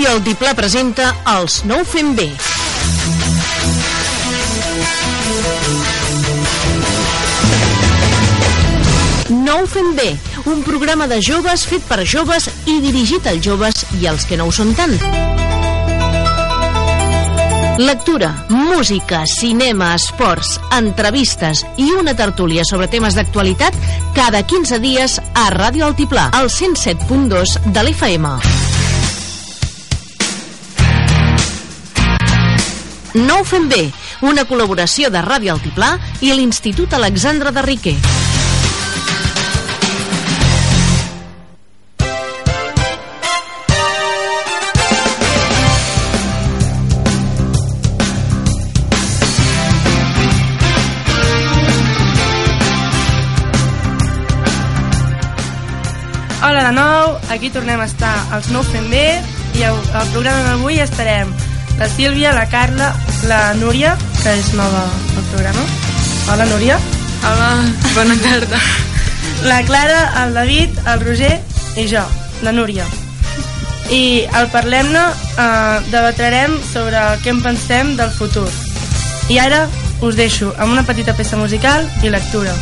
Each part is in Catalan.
Ràdio Altiplà presenta Els nou fem bé. Nou fem bé, un programa de joves fet per joves i dirigit als joves i als que no ho són tant. Lectura, música, cinema, esports, entrevistes i una tertúlia sobre temes d'actualitat cada 15 dies a Ràdio Altiplà, al 107.2 de l'FM. No ho fem bé, una col·laboració de Ràdio Altiplà i l'Institut Alexandre de Riquer. Hola de nou, aquí tornem a estar els nou fent bé i el, el programa d'avui estarem la Sílvia, la Carla, la Núria, que és nova al programa. Hola, Núria. Hola, bona tarda. La Clara, el David, el Roger i jo, la Núria. I al Parlem-ne eh, debatrarem sobre què en pensem del futur. I ara us deixo amb una petita peça musical i lectura.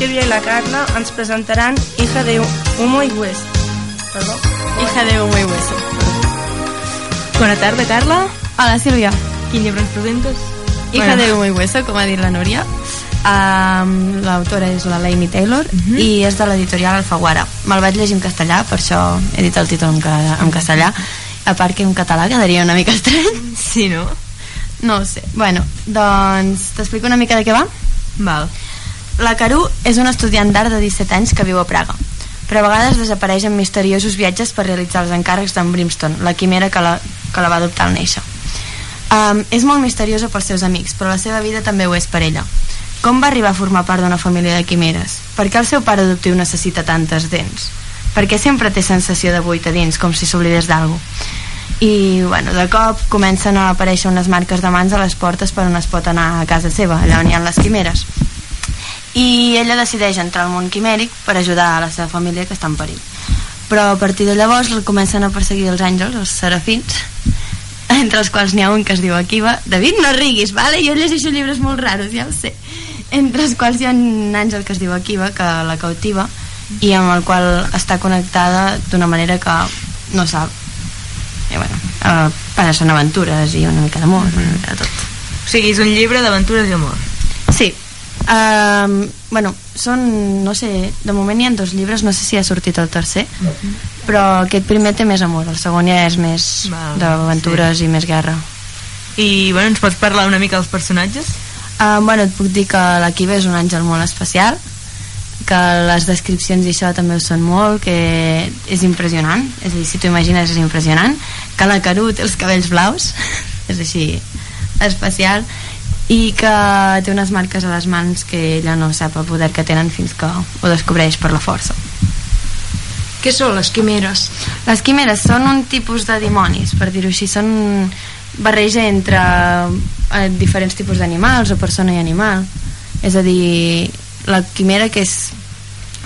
Sílvia i la Carla ens presentaran Hija de Humo i Hueso. Perdó? Hija de Humo i Hueso. Bona tarda, Carla. Hola, Sílvia. Quin llibre ens presentes? Hija bueno. de Humo i Hueso, com ha dit la Núria. Um, L'autora és la Lainey Taylor uh -huh. i és de l'editorial Alfaguara. Me'l vaig llegir en castellà, per això he dit el títol en, en castellà. A part que en català quedaria una mica estrany. Sí, no? No ho sé. Bueno, doncs t'explico una mica de què va? Val. La Caru és una estudiant d'art de 17 anys que viu a Praga, però a vegades desapareix en misteriosos viatges per realitzar els encàrrecs d'en Brimstone, la quimera que la, que la va adoptar al néixer. Um, és molt misteriosa pels seus amics, però la seva vida també ho és per ella. Com va arribar a formar part d'una família de quimeres? Per què el seu pare adoptiu necessita tantes dents? Per què sempre té sensació de buit a dins, com si s'oblidés d'algú? I, bueno, de cop comencen a aparèixer unes marques de mans a les portes per on es pot anar a casa seva, allà on hi ha les quimeres. I ella decideix entrar al món quimèric per ajudar a la seva família que està en perill. Però a partir de llavors comencen a perseguir els àngels, els serafins, entre els quals n'hi ha un que es diu Akiva. David, no riguis, vale? Jo llegeixo llibres molt raros, ja ho sé. Entre els quals hi ha un àngel que es diu Akiva, que la cautiva, i amb el qual està connectada d'una manera que no sap. I bueno, eh, passen aventures i una mica d'amor, una mica de tot. O sigui, és un llibre d'aventures i amor. Sí. Um, bueno, són, no sé, de moment hi ha dos llibres, no sé si ha sortit el tercer, però aquest primer té més amor, el segon ja és més d'aventures i més guerra. I, bueno, ens pots parlar una mica dels personatges? Um, bueno, et puc dir que la Kiva és un àngel molt especial, que les descripcions i això també ho són molt, que és impressionant, és a dir, si t'ho imagines és impressionant, que la Caru té els cabells blaus, és així especial, i que té unes marques a les mans que ella no sap el poder que tenen fins que ho descobreix per la força. Què són les quimeres? Les quimeres són un tipus de dimonis, per dir-ho així, són barreja entre eh, diferents tipus d'animals o persona i animal. És a dir, la quimera, que és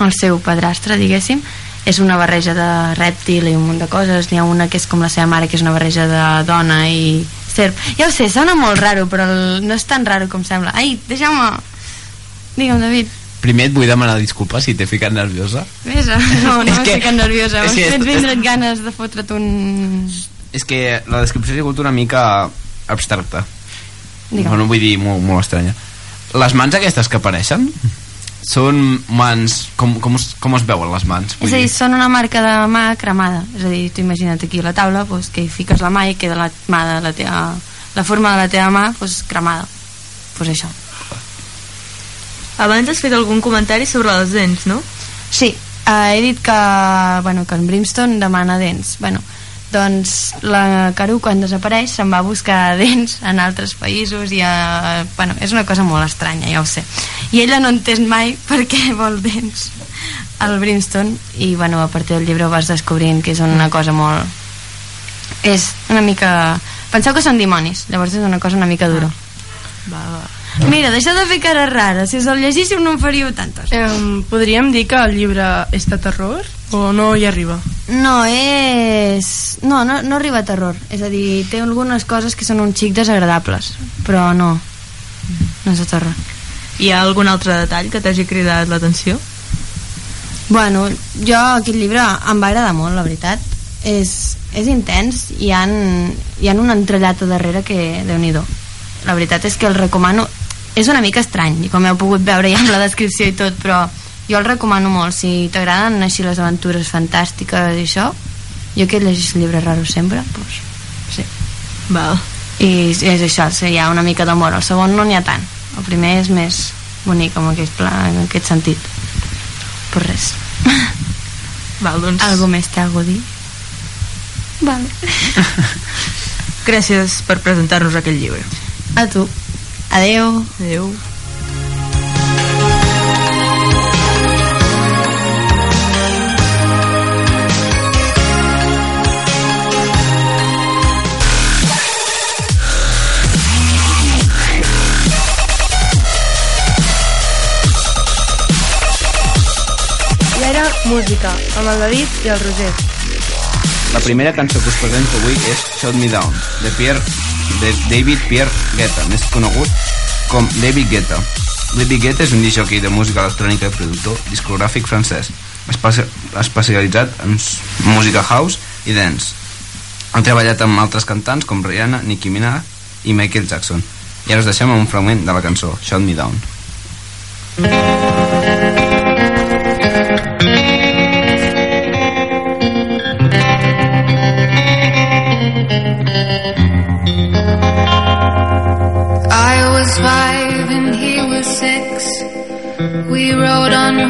el seu padrastre, diguéssim, és una barreja de rèptil i un munt de coses. N'hi ha una que és com la seva mare, que és una barreja de dona i serp. Ja ho sé, sona molt raro, però el- no és tan raro com sembla. Ai, deixa'm... Digue'm, David. Primer et vull demanar disculpes si t'he ficat nerviosa. Ves No, no És m'he que- ficat nerviosa. és M'has fet vindre't ganes de fotre't un... És que la descripció ha sigut una mica abstracta. Digue'm. Bueno, vull dir, molt, molt estranya. Les mans aquestes que apareixen són mans... Com, com, es, com es veuen les mans? Vull És a dir, dir, són una marca de mà cremada. És a dir, tu imagina't aquí a la taula doncs, que hi fiques la mà i queda la mà de la teva... La forma de la teva mà doncs, cremada. Doncs això. Abans has fet algun comentari sobre les dents, no? Sí, eh, he dit que, bueno, que en Brimstone demana dents. Bueno, doncs la Caru quan desapareix se'n va a buscar dents en altres països i a, bueno, és una cosa molt estranya, ja ho sé. I ella no entén mai per què vol dents al Brimstone i bueno, a partir del llibre ho vas descobrint que és una cosa molt... És una mica... Penseu que són dimonis, llavors és una cosa una mica dura. Va, va. Mira, deixeu de fer cares rares, si us el llegíssiu no en faríeu tantes. Eh, podríem dir que el llibre és de terror o no hi arriba? No, és... No, no, no arriba a terror. És a dir, té algunes coses que són un xic desagradables, però no. No és de terror. Hi ha algun altre detall que t'hagi cridat l'atenció? Bueno, jo aquest llibre em va agradar molt, la veritat. És, és intens i hi ha, hi ha un entrellat a darrere que, déu nhi La veritat és que el recomano... És una mica estrany, i com heu pogut veure ja amb la descripció i tot, però jo el recomano molt. Si t'agraden així les aventures fantàstiques i això, jo que llegeixo llibres raros sempre, doncs, sí. Val. I és això, sí, hi ha una mica d'amor. El segon no n'hi ha tant. El primer és més bonic en aquest, pla, en aquest sentit. Pues res. Val, doncs... Algo més té algo a dir? Vale. Gràcies per presentar-nos aquest llibre. A tu. Adeu. I ara, música, amb el David i el Roger. La primera cançó que us presento avui és Shut Me Down, de, Pierre, de David Pierre Guetta, més conegut com David Guetta. David Guetta és un disjockey de música electrònica i productor discogràfic francès, espe- especialitzat en música house i dance. Ha treballat amb altres cantants com Rihanna, Nicki Minaj i Michael Jackson. I ara us deixem amb un fragment de la cançó Shut Me Down. I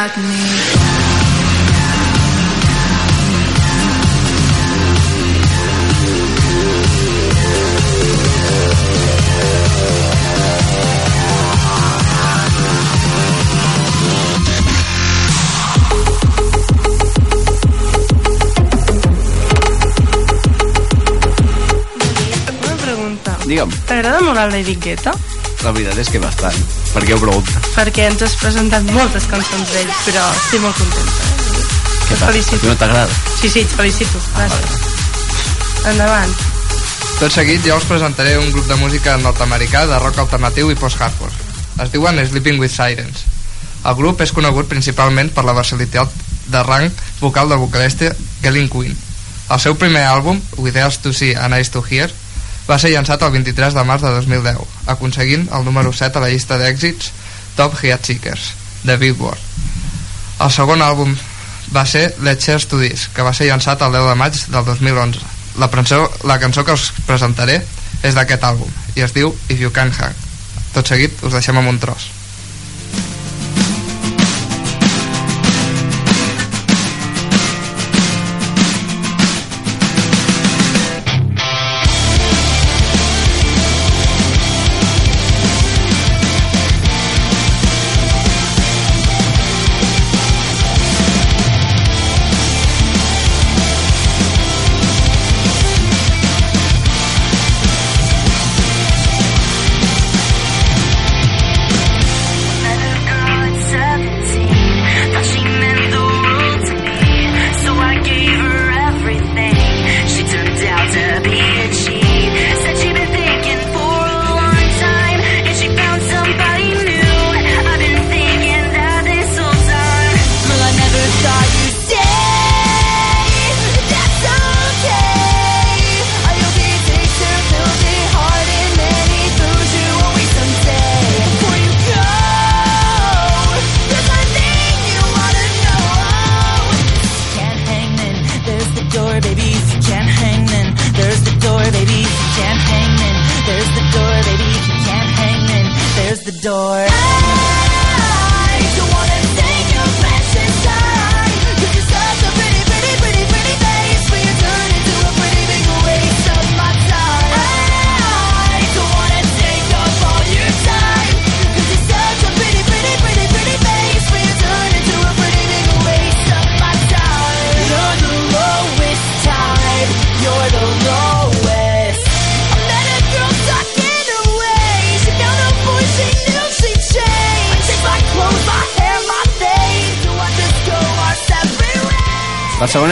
shot me Una pregunta. Digue'm, T'agrada molt el David Guetta? La veritat és que bastant. Per què ho pregunta? Perquè ens has presentat moltes cançons d'ell, però estic molt contenta. Què Et felicito. A tu no t'agrada? Sí, sí, et felicito. Gràcies. Endavant. Tot seguit jo us presentaré un grup de música nord-americà de rock alternatiu i post-hardcore. Es diuen Sleeping with Sirens. El grup és conegut principalment per la versatilitat de rang vocal del vocalista Gellin Quinn. El seu primer àlbum, With Else to See and Eyes to Hear, va ser llançat el 23 de març de 2010, aconseguint el número 7 a la llista d'èxits Top Hit Seekers de Billboard. El segon àlbum va ser Let's Share This, que va ser llançat el 10 de maig del 2011. La, cançó, la cançó que us presentaré és d'aquest àlbum i es diu If You Can Hang. Tot seguit us deixem amb un tros.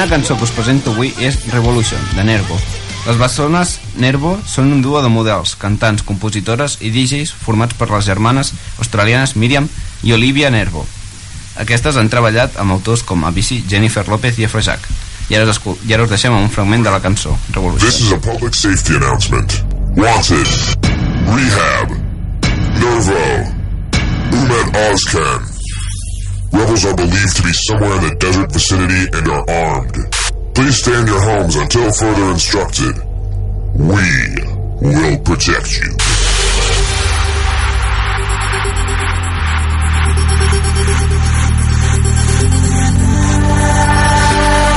Cançó que us presento avui és Revolution, de Nervo. Les bessones Nervo són un duo de models, cantants, compositores i DJs formats per les germanes australianes Miriam i Olivia Nervo. Aquestes han treballat amb autors com Avicii, Jennifer López i Afrojack. I ara, us i ara us deixem amb un fragment de la cançó, Revolution. This is a public safety announcement. Wanted. Rehab. Nervo. Umet Ozcan. Rebels are believed to be somewhere in the desert vicinity and are armed. Please stay in your homes until further instructed. We will protect you.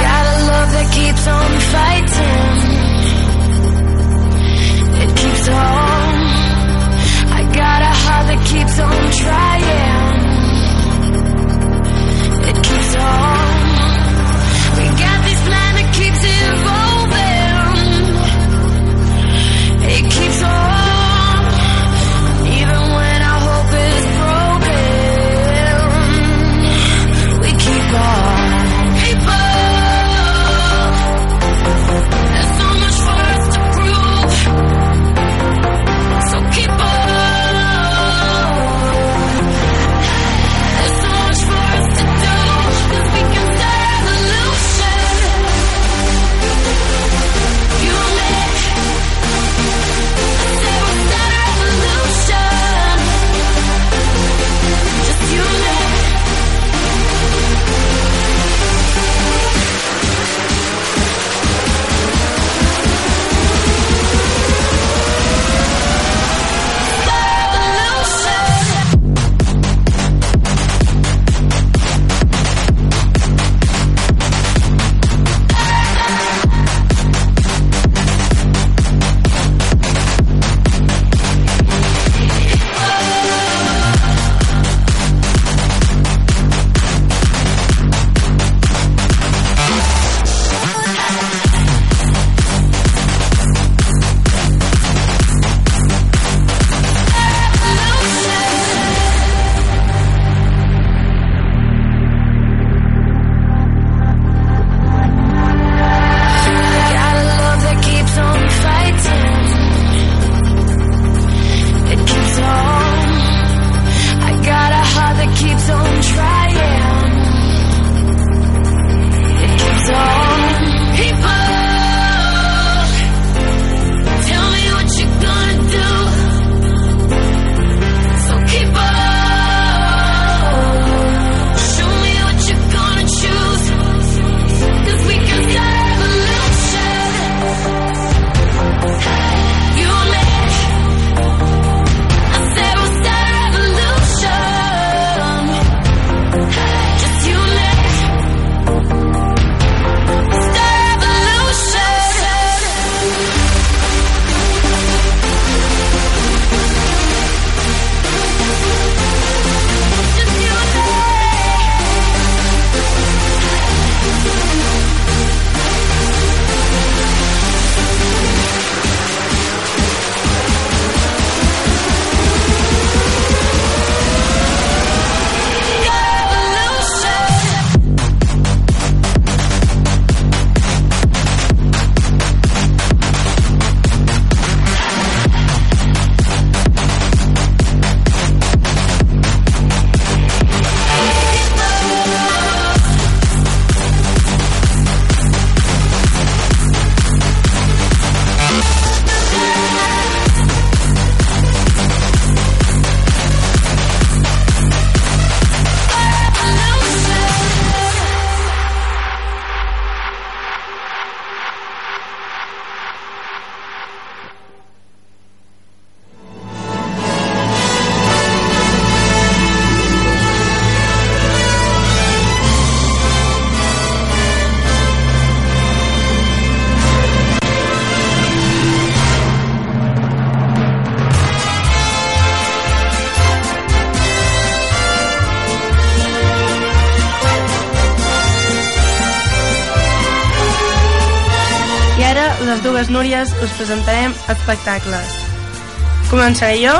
Got a love that keeps on fighting. It keeps on. I got a heart that keeps on trying. It Núries us presentarem espectacles. Començaré jo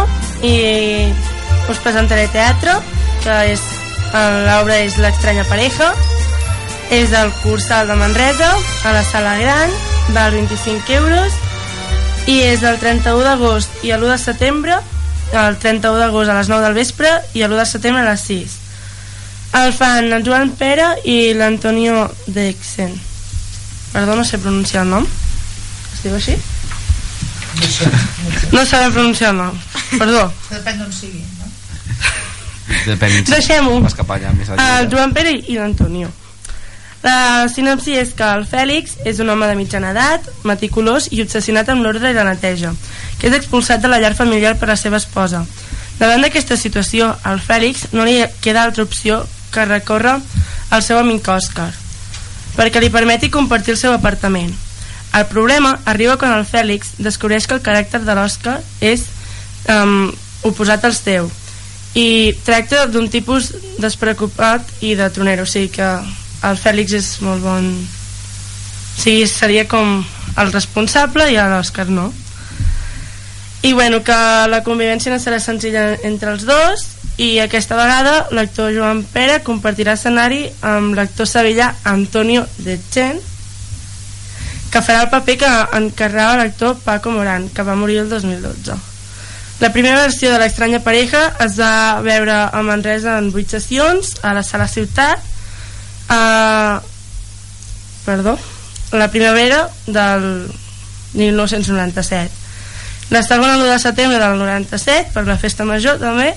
i us presentaré teatre, que és eh, l'obra és L'estranya pareja, és el Cursal de Manresa, a la Sala Gran, val 25 euros, i és el 31 d'agost i l'1 de setembre, el 31 d'agost a les 9 del vespre i l'1 de setembre a les 6. El fan el Joan Pere i l'Antonio Dexen. Perdó, no sé pronunciar el nom. Es diu així? No sabem pronunciar el nom. Perdó. Depèn d'on sigui, no? Depèn. Deixem-ho. Vas cap allà més El allà. Joan Pere i l'Antonio. La sinopsi és que el Fèlix és un home de mitjana edat, meticulós i obsessionat amb l'ordre i la neteja, que és expulsat de la llar familiar per la seva esposa. Davant d'aquesta situació, al Fèlix no li queda altra opció que recórrer al seu amic Òscar, perquè li permeti compartir el seu apartament. El problema arriba quan el Fèlix descobreix que el caràcter de l'Òscar és um, oposat al seu i tracta d'un tipus despreocupat i de tronero, o sigui que el Fèlix és molt bon. O sigui, seria com el responsable i l'Òscar no. I bueno, que la convivència no serà senzilla entre els dos i aquesta vegada l'actor Joan Pere compartirà escenari amb l'actor sevillà Antonio de Chen que farà el paper que encarregava l'actor Paco Morán que va morir el 2012 la primera versió de l'estranya pareja es va veure a Manresa en 8 sessions a la Sala Ciutat a... perdó la primavera del 1997 la segona el 1 de setembre del 97 per la festa major també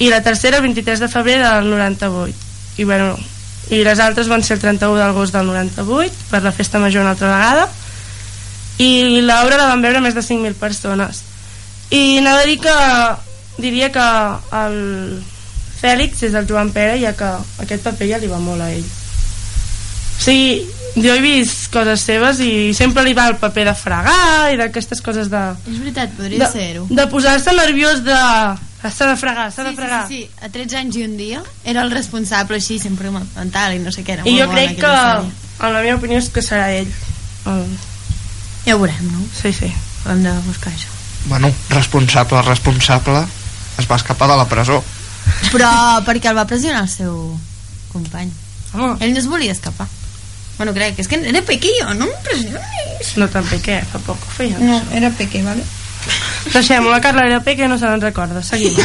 i la tercera el 23 de febrer del 98 i bueno i les altres van ser el 31 d'agost del 98 per la festa major una altra vegada. I l'obra la van veure més de 5.000 persones. I anava a dir que diria que el Fèlix és el Joan Pere ja que aquest paper ja li va molt a ell. O sigui, jo he vist coses seves i sempre li va el paper de fregar i d'aquestes coses de... És veritat, podria de, ser-ho. de posar-se nerviós de... s'ha de fregar, s'ha de Sí, fregar. sí, sí, a 13 anys i un dia era el responsable així, sempre mental i no sé què era i jo crec que en la meva opinió és que serà ell el... ja ho veurem, no? sí, sí. Hem de buscar això. Bueno, responsable, responsable, es va escapar de la presó. però perquè el va pressionar el seu company. Home. ell no es volia escapar. Bueno, crec, és que era pequeño, no em pressionis no tan poc ho feia no, era pequé, vale? Deixem la Carla era pequé no se n'en recorda, seguim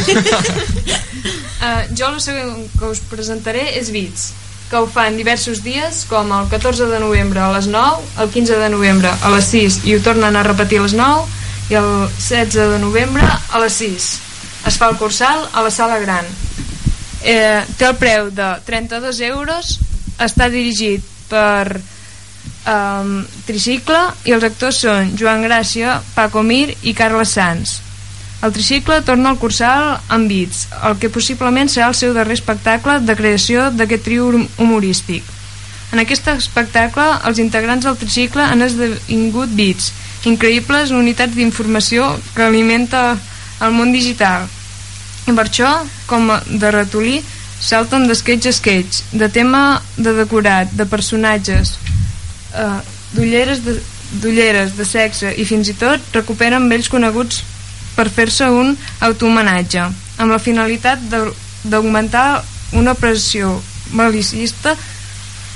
Uh, jo el següent que us presentaré és Beats, que ho fan diversos dies, com el 14 de novembre a les 9, el 15 de novembre a les 6 i ho tornen a repetir a les 9, i el 16 de novembre a les 6. Es fa el cursal a la sala gran. Eh, té el preu de 32 euros, està dirigit per um, Tricicle i els actors són Joan Gràcia, Paco Mir i Carles Sanz. El tricicle torna al cursal amb Beats, el que possiblement serà el seu darrer espectacle de creació d'aquest trio hum- humorístic. En aquest espectacle, els integrants del tricicle han esdevingut Beats, increïbles unitats d'informació que alimenta el món digital. I per això, com de ratolí, salten d'esquetx a esquetx, de tema de decorat, de personatges, eh, d'ulleres de, d'ulleres, de sexe i fins i tot recuperen vells coneguts per fer-se un autohomenatge amb la finalitat d'augmentar una pressió malicista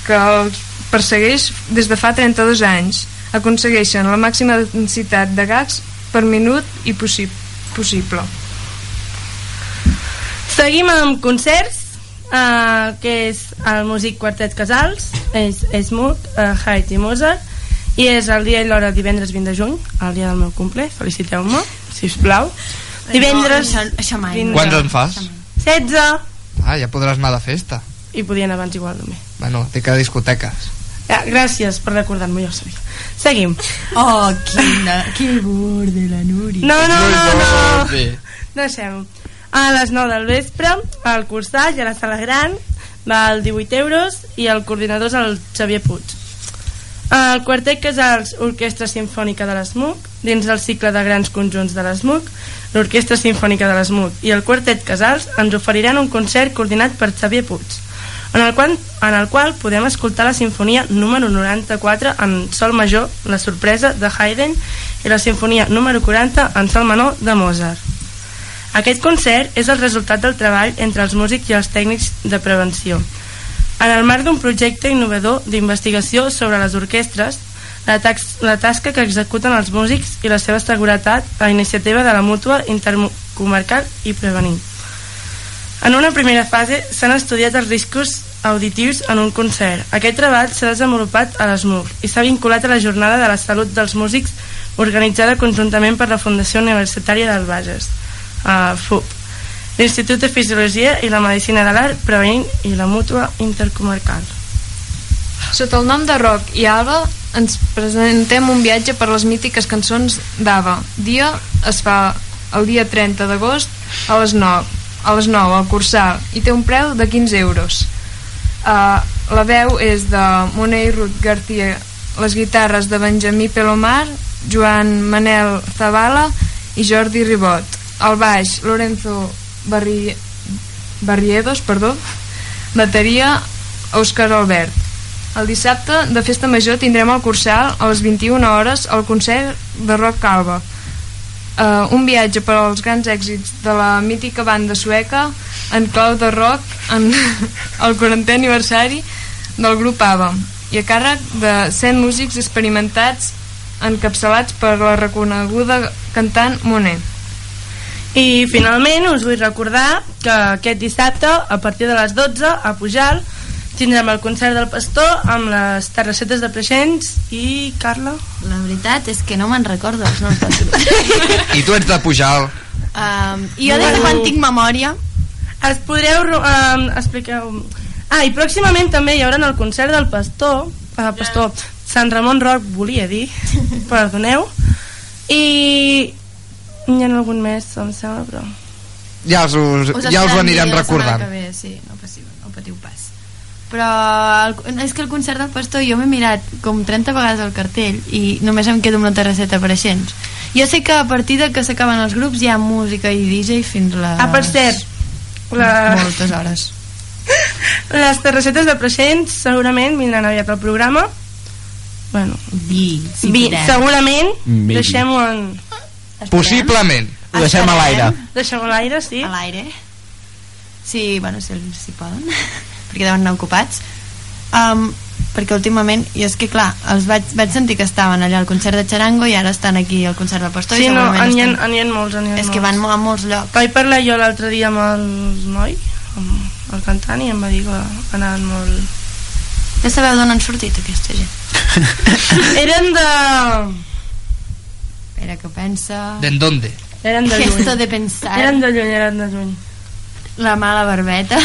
que els persegueix des de fa 32 anys. Aconsegueixen la màxima densitat de gags per minut i possi possible. Seguim amb concerts, uh, que és el músic Quartet Casals, és, és Moog, uh, Haiti i Mozart, i és el dia i l'hora divendres 20 de juny, el dia del meu cumple, feliciteu-me, si us plau. Divendres... això, això mai. 20 Quants en fas? 16, Ah, ja podràs anar de festa. i podien abans igual també. Bueno, dic a discoteques. Ja, gràcies per recordar-m'ho, ja ho sabia. Seguim. Oh, quina, que borde la Núria. No, no, no, no. Sí. Deixem. A les 9 del vespre, al cursatge a la sala gran, val 18 euros i el coordinador és el Xavier Puig. El quartet Casals Orquestra Simfònica de l'ESMUC, dins del cicle de grans conjunts de l'ESMUC, l'Orquestra Simfònica de l'ESMUC i el quartet Casals ens oferiran un concert coordinat per Xavier Puig, en el qual, en el qual podem escoltar la sinfonia número 94 en sol major, la sorpresa de Haydn, i la sinfonia número 40 en sol menor de Mozart. Aquest concert és el resultat del treball entre els músics i els tècnics de prevenció. En el marc d'un projecte innovador d'investigació sobre les orquestres, la, tax, la tasca que executen els músics i la seva seguretat a iniciativa de la mútua intercomarcal i prevenir. En una primera fase s'han estudiat els riscos auditius en un concert. Aquest treball s'ha desenvolupat a l'ESMUR i s'ha vinculat a la Jornada de la Salut dels Músics organitzada conjuntament per la Fundació Universitària del Bages, uh, FUP, l'Institut de Fisiologia i la Medicina de l'Art, Prevenint i la Mútua Intercomarcal. Sota el nom de Rock i Alba ens presentem un viatge per les mítiques cançons d'Ava. Dia es fa el dia 30 d'agost a les 9 a les 9 al Cursal i té un preu de 15 euros. Uh, la veu és de Monet Ruth García, les guitarres de Benjamí Pelomar, Joan Manel Zavala i Jordi Ribot. Al baix, Lorenzo Barri... Barriedos, perdó, bateria Òscar Albert. El dissabte de Festa Major tindrem al Cursal a les 21 hores el concert de Rock Calva. Uh, un viatge per als grans èxits de la mítica banda sueca en clau de rock en el 40è aniversari del grup ABBA i a càrrec de 100 músics experimentats encapçalats per la reconeguda cantant Monet. I finalment us vull recordar que aquest dissabte, a partir de les 12, a Pujal, tindrem el concert del pastor amb les terrassetes de Preixens. I Carla. La veritat és que no me'n recordo els noms dels I tu ets de Pujal. Um, I jo des de quan tinc memòria. Es podreu um, explicar... Ah, i pròximament també hi haurà el concert del pastor, uh, pastor Sant Ramon Roc, volia dir, perdoneu, i hi ha algun més, em sembla, però... Ja us, us, Us ja us ho anirem recordant. Ve, sí, no patiu, no patiu pas. Però el, és que el concert del pastor jo m'he mirat com 30 vegades el cartell i només em quedo amb la terrasseta apareixents. Jo sé que a partir de que s'acaben els grups hi ha música i DJ fins a les... Ah, per cert, la... Moltes hores. les terrassetes de Preixens segurament vindran aviat al programa. Bueno, Vi, si vi, segurament, deixem-ho en... Possiblement. Ho deixem a l'aire. Deixem-ho a l'aire, sí. A l'aire. Sí, bueno, si, si poden, perquè deuen anar ocupats. Um, perquè últimament, i és que clar, els vaig, vaig sentir que estaven allà al concert de Charango i ara estan aquí al concert del Pastor Sí, i no, ha, estan... n'hi ha molts, n'hi ha És molts. que van a molts llocs. Vaig parlar jo l'altre dia amb el noi, amb el cantant, i em va dir que anaven molt... Ja sabeu d'on han sortit aquesta gent? Eren de... Espera, que pensa... ¿De dónde? Eren de ¿Qué lluny. esto de pensar? Eren de lluny, eren de lluny. La mala barbeta.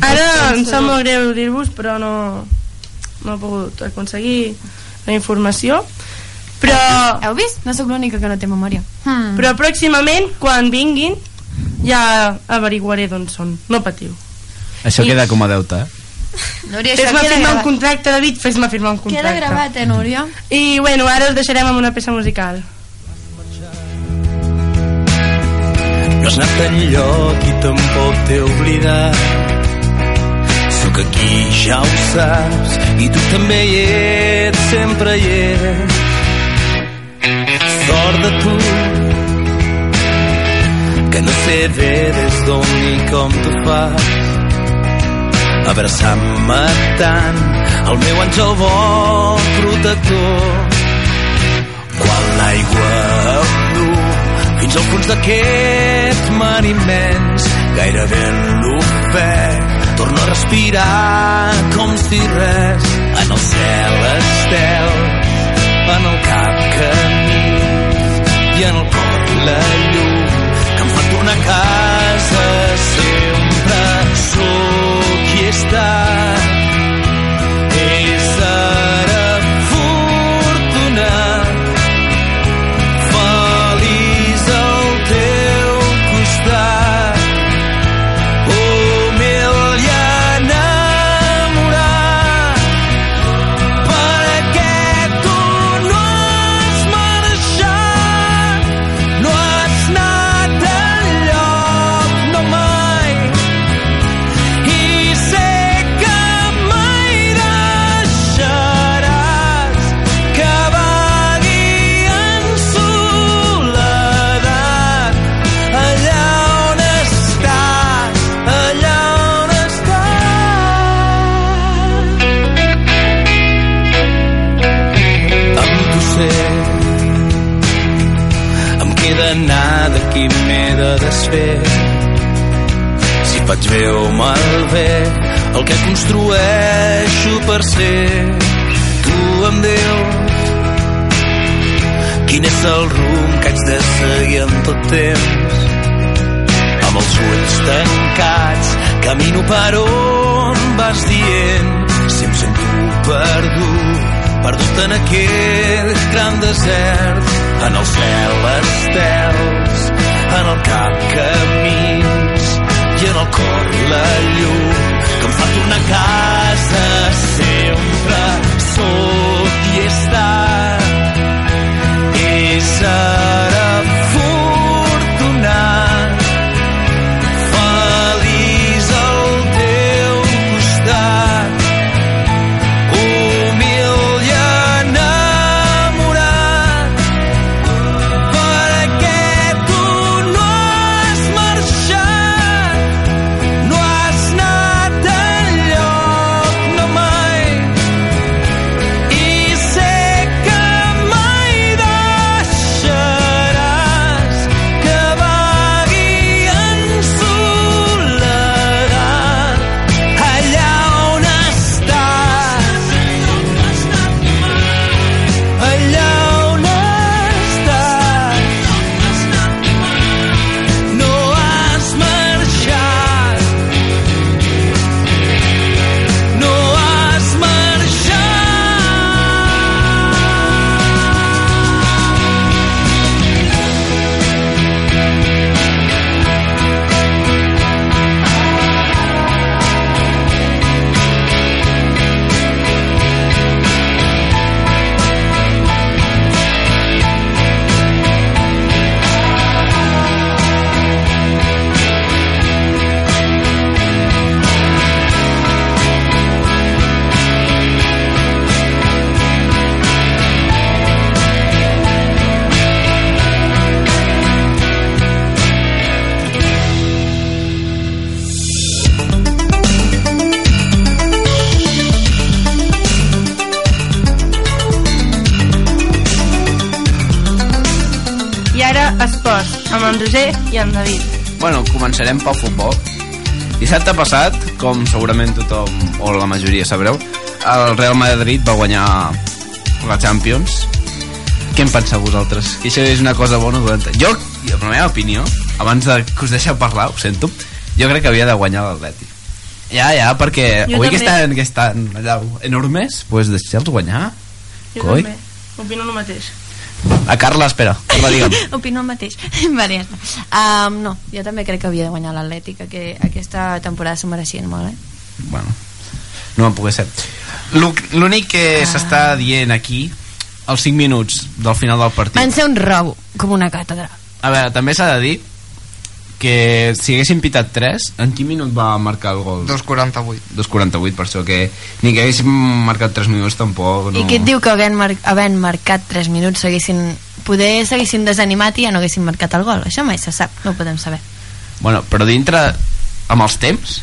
Ara em sap molt greu dir-vos, però no, no he pogut aconseguir la informació. Però, Heu vist? No sóc l'única que no té memòria. Hmm. però pròximament, quan vinguin, ja averiguaré d'on són. No patiu. Això I- queda com a deute, eh? Núria, això Fes-me queda firmar un contracte, David, fes-me firmar un contracte. Queda gravat, eh, Núria? I bueno, ara us deixarem amb una peça musical. No has anat enlloc i tampoc t'he oblidat. Sóc aquí, ja ho saps, i tu també hi ets, sempre hi ets. Sort de tu, que no sé bé des d'on ni com tu fas. Abraçant-me tant, el meu àngel bo protector. Quan l'aigua em du fins al fons d'aquest mar immens, gairebé en l'ofec, torno a respirar com si res en el cel estel, en el cap camins i en el cor la llum que em fa tornar a casa sóc bé o malbé el que construeixo per ser tu em dius quin és el rumb que haig de seguir en tot temps? Amb els ulls tancats camino per on vas dient si em sento perdut perdut en aquell gran desert en el cel estels en el cap camins i cor la llum que em fa tornar a casa sempre. Sóc i estat ésser afortunat amb en Roger i en David. Bueno, començarem pel futbol. Dissabte passat, com segurament tothom, o la majoria sabreu, el Real Madrid va guanyar la Champions. Què en penseu vosaltres? Que això és una cosa bona dolenta? Jo, la meva opinió, abans de que us deixeu parlar, ho sento, jo crec que havia de guanyar l'Atleti. Ja, ja, perquè Jo avui que estan, que estan allà enormes, doncs deixeu-los guanyar. Jo Coi. també, opino el mateix. A Carla, espera, Carla, digue'm. Opino el mateix. vale, ja està. Um, no, jo també crec que havia de guanyar l'Atlètic, que aquesta temporada s'ho mereixien molt, eh? bueno, no va poder ser L'ú- l'únic que s'està dient aquí els 5 minuts del final del partit Van ser un robo, com una càtedra. a veure, també s'ha de dir que si haguessin pitat 3 en quin minut va marcar el gol? 2.48 2.48, per això que ni que haguéssim marcat 3 minuts tampoc no. I qui et diu que havent, mar havent marcat 3 minuts s'haguessin... Poder s'haguessin desanimat i ja no haguessin marcat el gol. Això mai se sap, no ho podem saber. bueno, però dintre amb els temps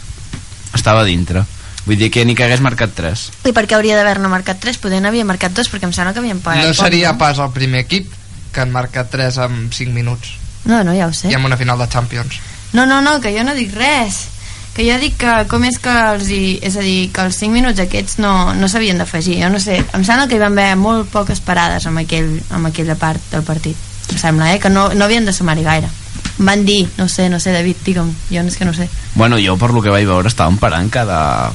estava dintre vull dir que ni que hagués marcat 3 I per què hauria d'haver-ne marcat 3? Poder n'havia marcat 2 perquè em sembla que havien pagat No poc, seria no? pas el primer equip que han marcat 3 en 5 minuts No, no, ja ho sé. i en una final de Champions. No, no, no, que jo no dic res. Que jo dic que com és que els hi, és a dir, que els 5 minuts aquests no, no s'havien d'afegir. Jo no sé, em sembla que hi van haver molt poques parades amb, aquell, amb aquella part del partit. Em sembla, eh? Que no, no havien de sumar-hi gaire. Em van dir, no sé, no sé, David, digue'm, jo no és que no sé. bueno, jo per lo que vaig veure estaven parant cada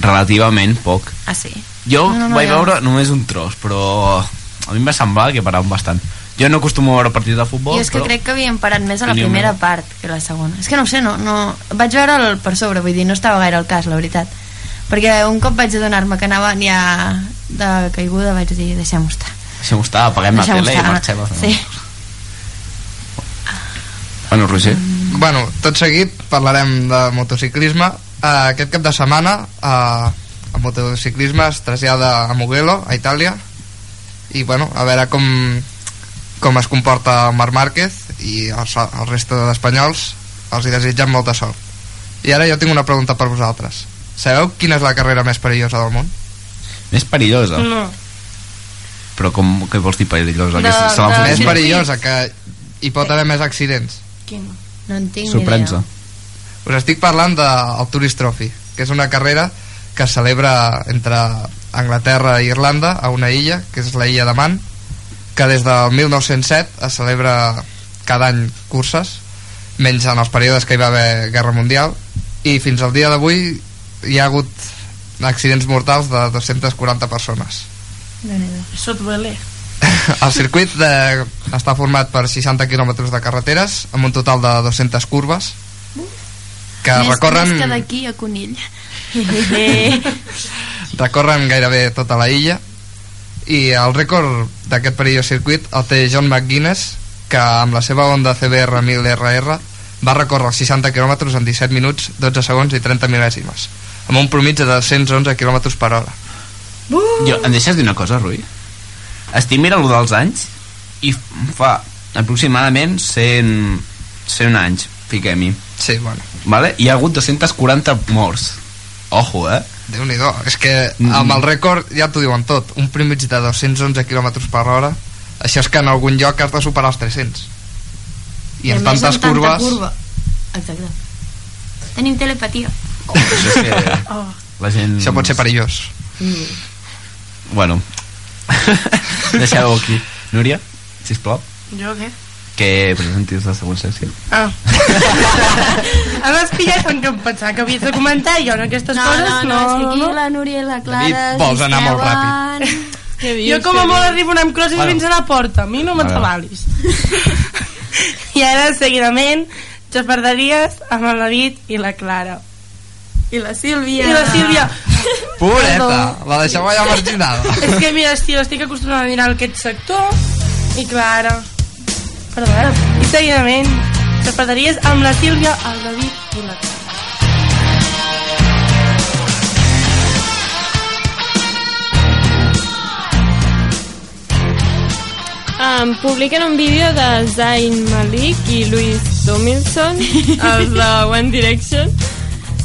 relativament poc Ah, sí? Jo No, no, no, vaig ja. veure només un tros, però a mi em va semblar que paraven bastant. Jo no acostumo a veure partits de futbol, Jo és que però... crec que havien parat més a la primera part que a la segona. És que no ho sé, no, no... Vaig veure el per sobre, vull dir, no estava gaire al cas, la veritat. Perquè un cop vaig adonar-me que anava ja de caiguda, vaig dir, deixem-ho estar. Deixem-ho estar, apaguem la tele i estar. marxem. No? Sí. Bueno, Roger, Bueno, tot seguit parlarem de motociclisme. Uh, aquest cap de setmana uh, el motociclisme es trasllada a Mugello, a Itàlia, i bueno, a veure com, com es comporta el Marc Márquez i el, el resta d'espanyols els hi desitgem molta sort. I ara jo tinc una pregunta per vosaltres. Sabeu quina és la carrera més perillosa del món? més perillosa. No. Però com, què vols dir perillosa? De- que se, de- més perillosa, que hi pot haver més accidents. Quin? No en tinc idea. Us estic parlant del Tourist Trophy, que és una carrera que es celebra entre Anglaterra i Irlanda, a una illa, que és la illa de Man, que des del 1907 es celebra cada any curses, menys en els períodes que hi va haver Guerra Mundial, i fins al dia d'avui hi ha hagut accidents mortals de 240 persones. Això duele. El circuit de, està format per 60 quilòmetres de carreteres amb un total de 200 curves que més, recorren, Més que d'aquí a Conill. recorren gairebé tota la illa i el rècord d'aquest perillo circuit el té John McGuinness que amb la seva Honda CBR 1000RR va recórrer els 60 km en 17 minuts, 12 segons i 30 mil·lèsimes amb un promig de 211 km per hora Jo, em deixes dir una cosa, Rui? Estic mirant lo dels anys i fa aproximadament 100, 100 anys, fiquem-hi. Sí, bueno. Vale? Hi ha hagut 240 morts. Ojo, eh? Déu nhi és que amb el rècord ja t'ho diuen tot un promig de 211 km per hora això és que en algun lloc has de superar els 300 i, en a més, tantes tanta curves Curva. Exacte. Tenim telepatia. Això és que Oh. la gent... això pot ser perillós Bueno. Deixeu aquí. Núria, sisplau, Jo què? Que presentis la següent secció. Ah. Em has pillat en què em pensava que havies de comentar i jo en aquestes No, coses no, no, és que aquí la Núria i la Clara David, vols anar molt ràpid. Jo com a molt arribo amb crosses Bueno. fins a la porta, a mi no m'atabalis. I ara, seguidament, xafarderies amb el David i la Clara. I la Sílvia. I la Sílvia. Pureta, la deixeu allà marginada És que mira, estic, estic acostumada a mirar aquest sector i Clara. Perdó, I seguidament, xafarderies amb la Sílvia, el David i la Clara. Um, publiquen un vídeo de Zayn Malik i Louis Tomlinson, els de One Direction,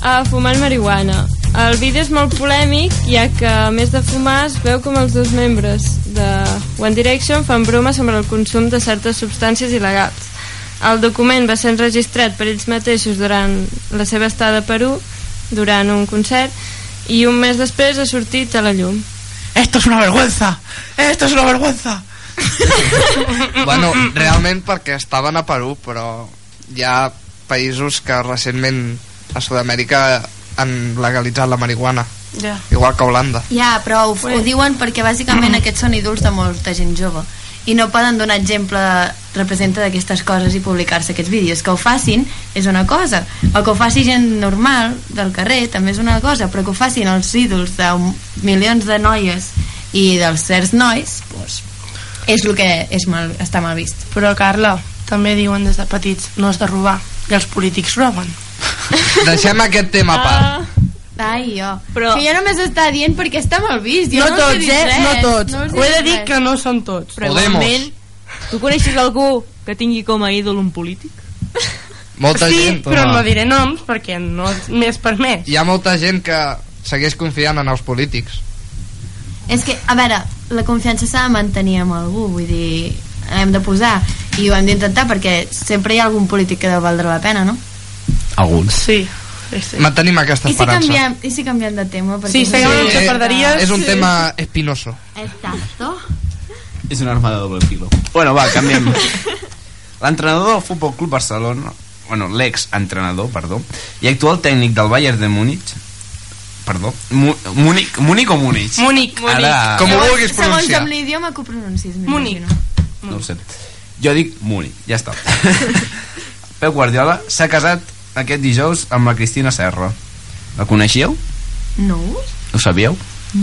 uh, fumant marihuana. El vídeo és molt polèmic, ja que a més de fumar es veu com els dos membres de One Direction fan broma sobre el consum de certes substàncies il·legals. El document va ser enregistrat per ells mateixos durant la seva estada a Perú, durant un concert, i un mes després ha sortit a la llum. Esto es una vergüenza. Esto es una vergüenza. bueno, realment perquè estaven a Perú però hi ha països que recentment a Sud-amèrica han legalitzat la marihuana. Ja. igual que Holanda. Ja, però ho, ho diuen perquè bàsicament aquests són ídols de molta gent jove i no poden donar exemple representa d'aquestes coses i publicar-se aquests vídeos. Que ho facin és una cosa o que ho faci gent normal del carrer també és una cosa però que ho facin els ídols de milions de noies i dels certs nois doncs, és el que és mal, està mal vist. Però, Carla, també diuen des de petits no has de robar, i els polítics roben. Deixem aquest tema a part Ai, jo. Però- Que jo només està dient perquè està mal vist. Jo no, no, tots, eh? Res. No tots. No Ho he de dir res. que no són tots. Però Podemos. igualment, tu coneixes algú que tingui com a ídol un polític? molta sí, gent però no diré noms perquè no m'és permès. hi ha molta gent que segueix confiant en els polítics És que, a veure, la confiança s'ha de mantenir amb algú, vull dir, hem de posar, i ho hem d'intentar perquè sempre hi ha algun polític que deu valdre la pena, no? Alguns. Sí. sí, sí. mantenim aquesta I si, esperança canviem, I si canviem de tema? Perquè Sí, no seguim sé- amb xafarderies. és un Sí. tema espinoso Exacto. És una arma de doble filo. Bueno, va, canviem. L'entrenador del Futbol Club Barcelona, bueno, l'ex-entrenador, perdó, i actual tècnic del Bayern de Múnich, perdó, Múnich, Múnich o Múnich? Múnich. Ara, Com ho vulguis Segons pronunciar. amb l'idioma que ho pronuncis. Múnich. no ho sé. Jo dic Múnich, ja està. Pep Guardiola s'ha casat aquest dijous amb la Cristina Serra. La coneixíeu? No? Ho sabíeu?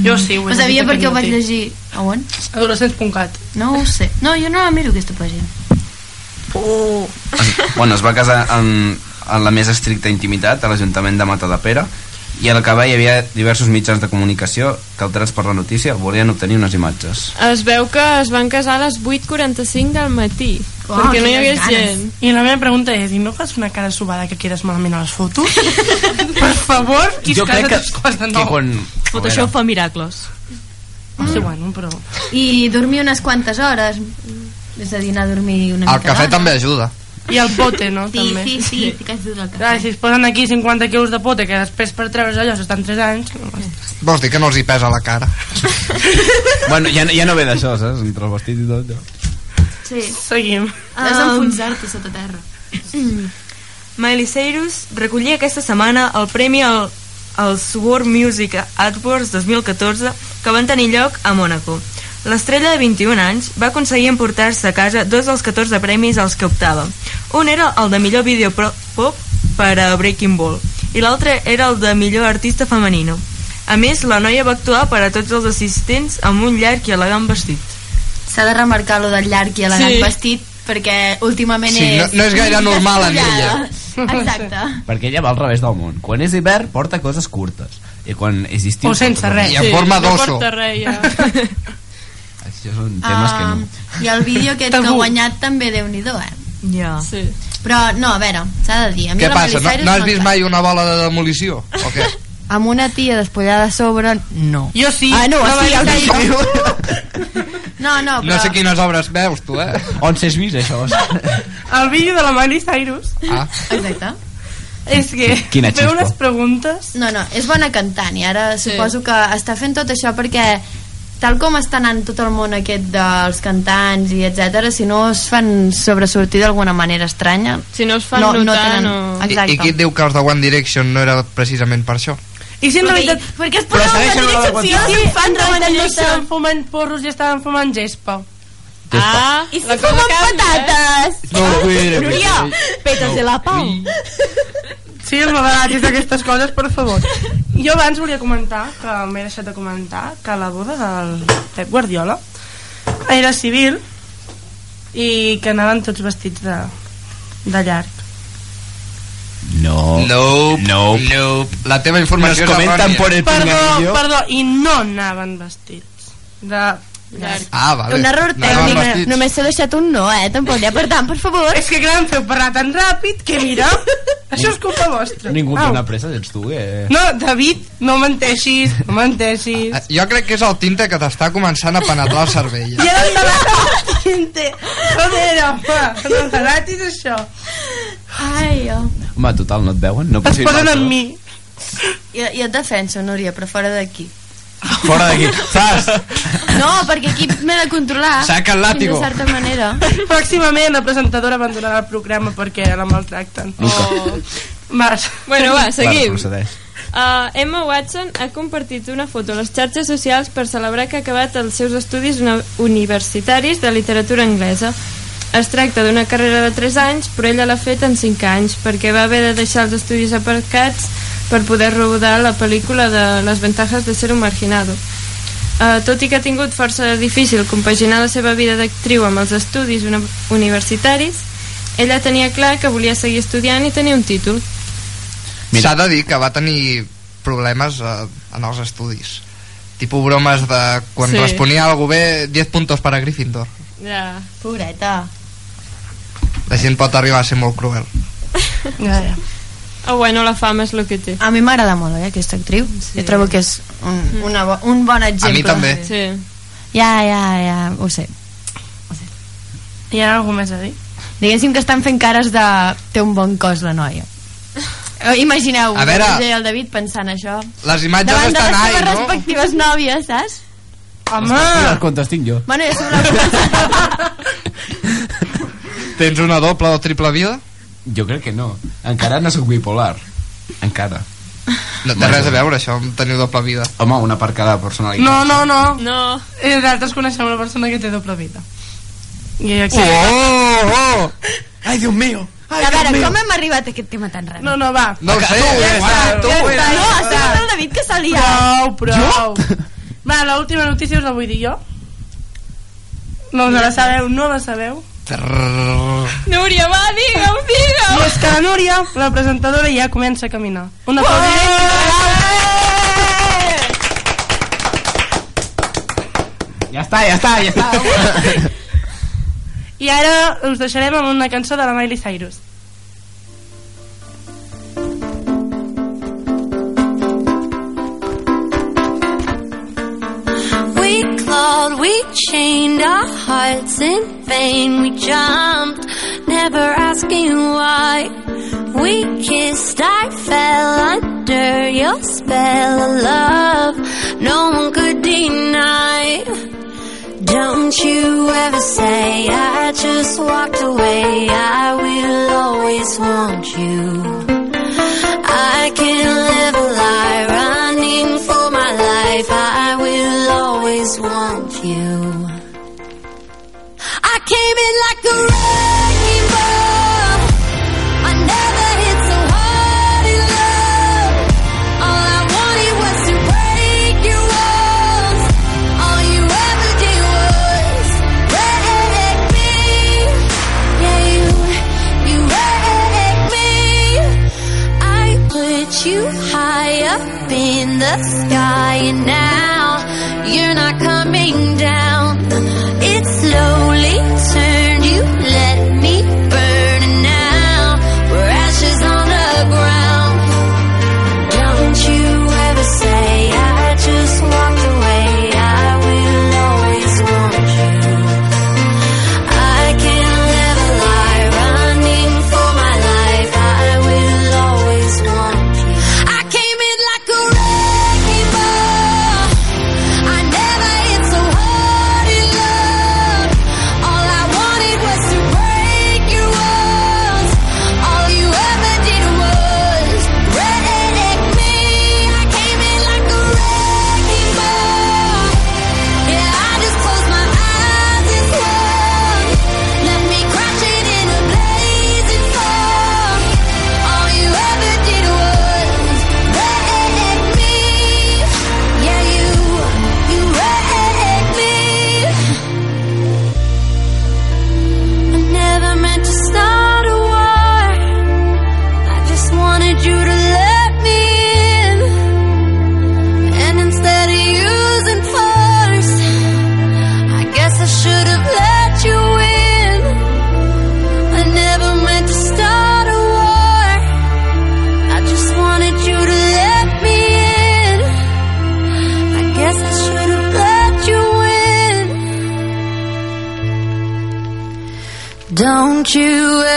Jo sí, ho Ho sabia perquè ho vaig llegir. A on? Adolescents.cat. No ho sé. No, jo no la miro aquesta pàgina. Oh. Bueno, es va casar en, en la més estricta intimitat a l'Ajuntament de Matadepera i al acabar hi havia diversos mitjans de comunicació que alterats per la notícia volien obtenir unes imatges. Es veu que es van casar a les 8.45 del matí, Uau, perquè no hi hagués ganes. gent. I la meva pregunta és, i no fas una cara subada que quedes malament a les fotos? per favor, qui es casa tres quarts de que nou? quan... Tot això fa miracles. No sé, bueno, però... I dormir unes quantes hores. És a dir, anar a dormir una el mica cafè d'hora. també ajuda I el pote, no? Sí, També. sí, sí, ficats tot el Clar, si es posen aquí 50 quilos de pote, que després per treure's allò s'estan 3 anys... No, Vols dir que no els hi pesa la cara? Bueno, ja, ja no ve d'això, saps? Entre el vestit i tot. Ja. Sí. Seguim. Has d'enfonsar-te sota terra. Miley Cyrus recollia aquesta setmana el premi al, als World Music Awards 2014 que van tenir lloc a Mònaco. L'estrella de 21 anys va aconseguir emportar-se a casa dos dels 14 premis als que optava. Un era el de millor vídeo pop per a Breaking Ball i l'altre era el de millor artista femenino. A més, la noia va actuar per a tots els assistents amb un llarg i elegant vestit. S'ha de remarcar lo del llarg i elegant Sí. vestit perquè últimament Sí, no- és... no és gaire normal en despullada. Exacte. Perquè ella va al revés del món. Quan és hivern, porta coses curtes. I quan és estiu... O sense res. I en forma no d'oso. porta res, ja. Això són temes que no. I el vídeo aquest que ha guanyat també déu nhi eh? Ja. Sí. Però, no, a veure, s'ha de dir. A mi Què passa? No, no has no vist mai una bola de demolició? O què? Amb una tia despullada a sobre, no. Jo sí. Ah, no, La sí, el vídeo. Cyrus. No, no, però... No sé quines obres veus, tu, eh? On s'has vist, això? El vídeo de la Miley Cyrus Ah, Exacte. és que Quina feu xispa. unes preguntes... No, no, és bona cantant i ara Sí. suposo que està fent tot això perquè tal com està anant tot el món aquest dels cantants i etc, si no es fan sobresortir d'alguna manera estranya Si no es fan no, no notar, tenen... no... I, Exacte. I qui et diu que els de One Direction no era precisament per això? I si en Perquè, realitat... perquè es Però posa direcció I si no si se'n fan de no One estaven Direction? fumant porros i estaven fumant gespa? Ah, I si fumen eh? patates? No, cuidre, Núria, petes de la pau. Sí, els m'agradaris d'aquestes coses, per favor. Jo abans volia comentar, que m'he deixat de comentar, que la boda del Pep Guardiola era civil i que anaven tots vestits de, de llarg. No. Nope. Nope. Nope. La teva Nos informació és comentan errònia. por el Perdó, perdó, i no anaven vestits de. Ah, vale. Un error No tècnic. vestits. Només s'ha deixat un no, eh? Tampoc ha. Per tant, per favor. És que clar, em feu parlar tan ràpid que mira, això és culpa vostra. Ningú té una pressa, ets tu, eh? No, David, no menteixis, no menteixis. Eh, Jo crec que és el tinte que t'està començant a penetrar el cervell. I ara està la tinte. Joder, home, no t'agratis això. Ai, oh. Home, total, no et veuen? No Es posen amb mi. I, I et defenso, Núria, però fora d'aquí. Fora d'aquí. Zas! No, perquè aquí m'he de controlar. Saca el látigo. Fins certa manera. Pròximament la presentadora abandonarà el programa perquè la maltracten. Oh. Vas. Bueno, va, seguim. procedeix. Uh, Emma Watson ha compartit una foto a les xarxes socials per celebrar que ha acabat els seus estudis uni- universitaris de literatura anglesa. Es tracta d'una carrera de 3 anys, però ella l'ha fet en 5 anys, perquè va haver de deixar els estudis aparcats per poder rodar la pel·lícula de Les ventajas de ser un marginado. Uh, tot i que ha tingut força difícil compaginar la seva vida d'actriu amb els estudis uni universitaris, ella tenia clar que volia seguir estudiant i tenir un títol. S'ha de dir que va tenir problemes eh, en els estudis. Tipo bromes de quan Sí. responia a algú bé, 10 puntos para Gryffindor. Ja. Pobreta. La gent pot arribar a ser molt cruel. Ja, ja. Oh, bueno, la fama és el que té. A mi m'agrada molt, eh, aquesta actriu. Sí. Jo trobo que és un, una bo, un bon exemple. també. Sí. Ja, ja, ja, ho sé. Hi ha alguna més a dir? Diguéssim que estan fent cares de... Té un bon cos, la noia. Eh, Imagineu, A veure- el Roger i el David pensant això. Les imatges Davant de estan les ai, seves no? respectives nòvies, saps? Home! Els comptes tinc jo. Bueno, jo soc la... Tens una doble o triple vida? Jo crec que no. Encara no sóc bipolar. Encara. No té res a veure això amb tenir doble vida. Home, una per cada personalitat. No, no, no. No. Eh, Nosaltres coneixem una persona que té doble vida. I aquí... Oh, oh! Ai, Dios mío. Ai, A Dios veure, mío. com hem arribat a aquest tema tan ràpid? No, no, va. No ho sé, tu, ja ja està, està, tu. Ja eh. està, no, ha sigut el David que s'ha liat. Prou, prou. Va, l'última notícia us la vull dir jo. No us la sabeu, no la sabeu. Núria, va, digue'm, digue'm! I és que la Núria, la presentadora, ja comença a caminar. Una cosa Ja està, ja està, ja està. I ara us deixarem amb una cançó de la Miley Cyrus. We chained our hearts in vain. We jumped, never never asking why. We kissed, I fell under your spell of love. No one could deny. Don't you ever say I just walked away. I will always want you. baby, like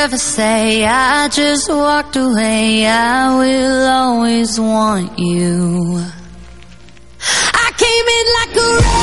ever say I just walked away. I will always want you. I came in like a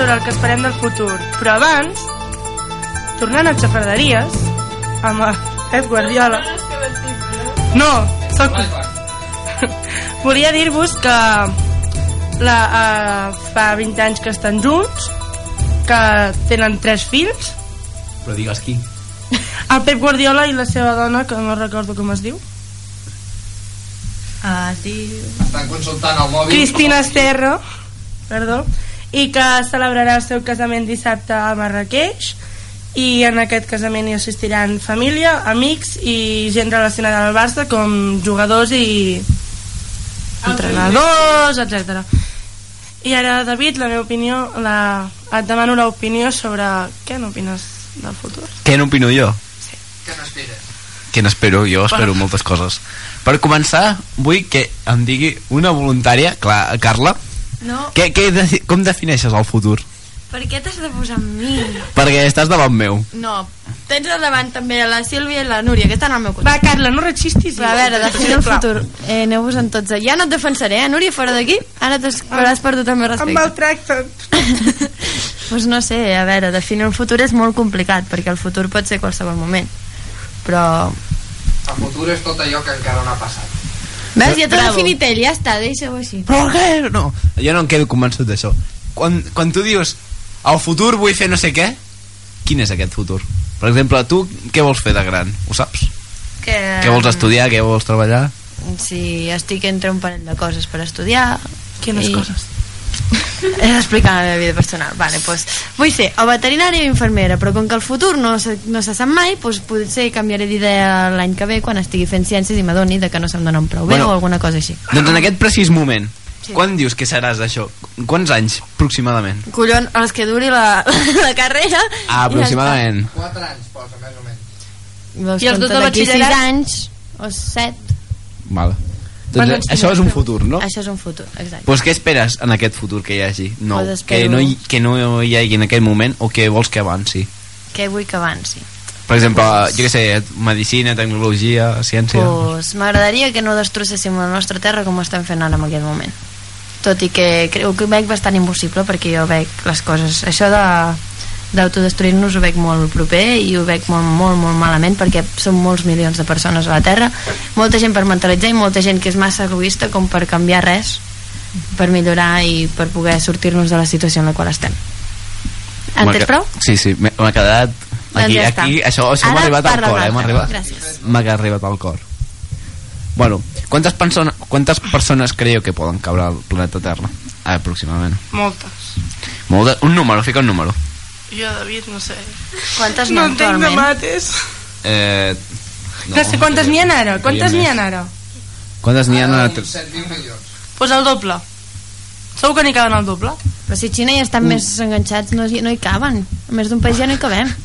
sobre el que esperem del futur. Però abans, tornant a xafarderies, amb el Pep Guardiola... No, soc... Volia dir-vos que la, uh, fa 20 anys que estan junts, que tenen tres fills, Però digues qui. el Pep Guardiola i la seva dona, que no recordo com es diu, Ah, diu... Estan consultant el mòbil. Cristina Esterro, perdó, i que celebrarà el seu casament dissabte a Marrakeix i en aquest casament hi assistiran família, amics i gent relacionada al Barça com jugadors i entrenadors, etc. I ara, David, la meva opinió, la... et demano l'opinió sobre què n'opines del futur. Què n'opino jo? Què n'espires? Què n'espero? Jo espero moltes coses. Per començar, vull que em digui una voluntària, clar, Carla, No, què, què, de- com defineixes el futur? per què t'has de posar amb mi? Perquè estàs davant meu. No, tens al davant també la Sílvia i la Núria, que estan al meu costat. Va, Carla, no rechistis. Però a veure, definir el futur. Eh, Aneu-vos en tots. Ja no et defensaré, eh, Núria, fora d'aquí. Ara t'has- hauràs perdut el meu Em respecte. maltracten. pues no sé, a veure, definir el futur és molt complicat, perquè el futur pot ser qualsevol moment. Però El futur és tot allò que encara no ha passat. Ves, ja t'ho definit ell, ja està, deixa-ho així. Però què? No, jo no em quedo convençut d'això. Quan, quan tu dius, al futur vull fer no sé què, quin és aquest futur? Per exemple, tu què vols fer de gran? Ho saps? Que, Què vols estudiar? Què vols treballar? Si estic entre un parell de coses per estudiar... Quines i- coses? He d'explicar la meva vida personal. Vale, pues, vull ser o veterinària o infermera, però com que el futur no se, no se sap mai, pues, potser canviaré d'idea l'any que ve quan estigui fent ciències i m'adoni de que no se'm donen prou bé Bueno. o alguna cosa així. Doncs en aquest precís moment, Sí. quan dius que seràs això? Quants anys, aproximadament? Collon, els que duri la, la carrera... Ah, aproximadament. 4 anys posa, més o menys. Doncs I els dos de d'aquí 6 batxillerat? anys o 7. Vale. Doncs anys això és un tu? futur, no? Això és un futur, exacte. Pues què esperes en aquest futur que hi hagi? No, Pues que, no hi, que no hi hagi en aquest moment o que vols que avanci? Què vull que avanci? Per exemple, jo què sé, medicina, tecnologia, ciència... Pues m'agradaria que no destrosséssim la nostra terra com ho estem fent ara en aquest moment. Tot i que creu que ho veig bastant impossible perquè jo veig les coses... Això de d'autodestruir-nos ho veig molt proper i ho veig molt, molt, molt malament perquè som molts milions de persones a la Terra molta gent per mentalitzar i molta gent que és massa egoista com per canviar res per millorar i per poder sortir-nos de la situació en la qual estem Entens prou? Sí, sí, m'ha quedat... Doncs Aquí, ja està. aquí, això, això m'ha arribat al cor, eh? M'ha arribat, Gràcies. m'ha arribat al cor. Bueno, quantes, persona, quantes persones creieu que poden caure al planeta Terra? Aproximadament. Moltes. Molt de, un número, fica un número. Jo, David, no sé. Quantes no n'hi ha entenc de actualment? mates. Eh, No, sé quantes n'hi ha ara. Quantes n'hi ha ara? Quantes n'hi ha? A... uns 7.000 milions. Pues el doble. Segur que n'hi caben el doble. Però si Xina ja estan més enganxats, no, hi- no hi caben. A més d'un país ja no hi cabem.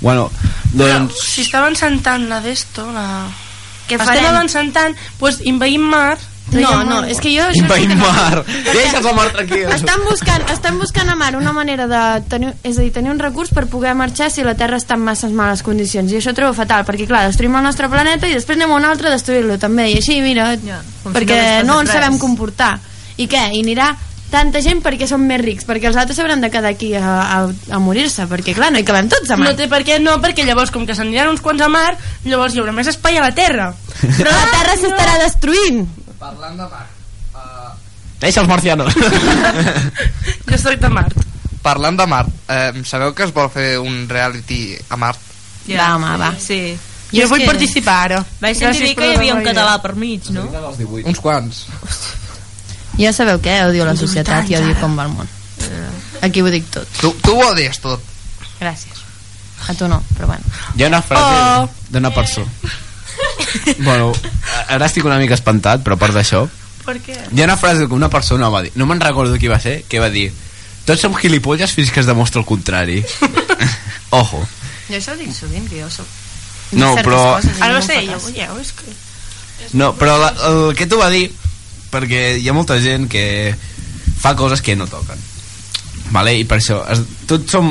Bueno, doncs... Si està avançant tant la d'esto, la... Què Estem farem? avançant tant, pues inveïm mar. No, no, és que jo... això sí que no- mar. Deixa'ls el mar tranquil. Estan buscant, estan buscant a mar una manera de tenir, és a dir, tenir un recurs per poder marxar si la Terra està en masses males condicions i això ho trobo fatal, perquè clar, destruïm el nostre planeta i després anem a un altre a destruir-lo també, i així, mira, si perquè no no ens res. sabem comportar i què, i anirà tanta gent perquè som més rics, perquè els altres s'hauran de quedar aquí a, a, a morir-se, perquè clar, no hi cabem tots a mar. No té per què, no, perquè llavors, com que s'aniran uns quants a mar, llavors hi haurà més espai a la Terra. Però la Terra s'estarà destruint. Parlant de mar. Deixa els marcianos. Jo soc de Mart. Parlant de Mart, eh, sabeu que es vol fer un reality a Mart? Va, home, va. Sí. Jo és vull que- participar ara. Vaig sentir Gràcies dir que hi havia un català per mig, no? Uns quants. Ja sabeu què? Odio la societat i odio com va el món. Aquí ho dic tot. Tu, tu ho odies tot. Gràcies. A tu no, però bueno. Hi ha una frase Oh. d'una persona... bueno, ara estic una mica espantat, però a part d'això... Per què? Hi ha una frase que una persona va dir, no me'n recordo qui va ser, que va dir tots som gilipolles fins que es demostra el contrari. Ojo. Jo això ho dic sovint, que jo soc... No, però- coses Ara no ho sé, ja cas. ho veieu, és que... No, però la, el que tu va dir, perquè hi ha molta gent que fa coses que no toquen. Vale? I per això, es, tots som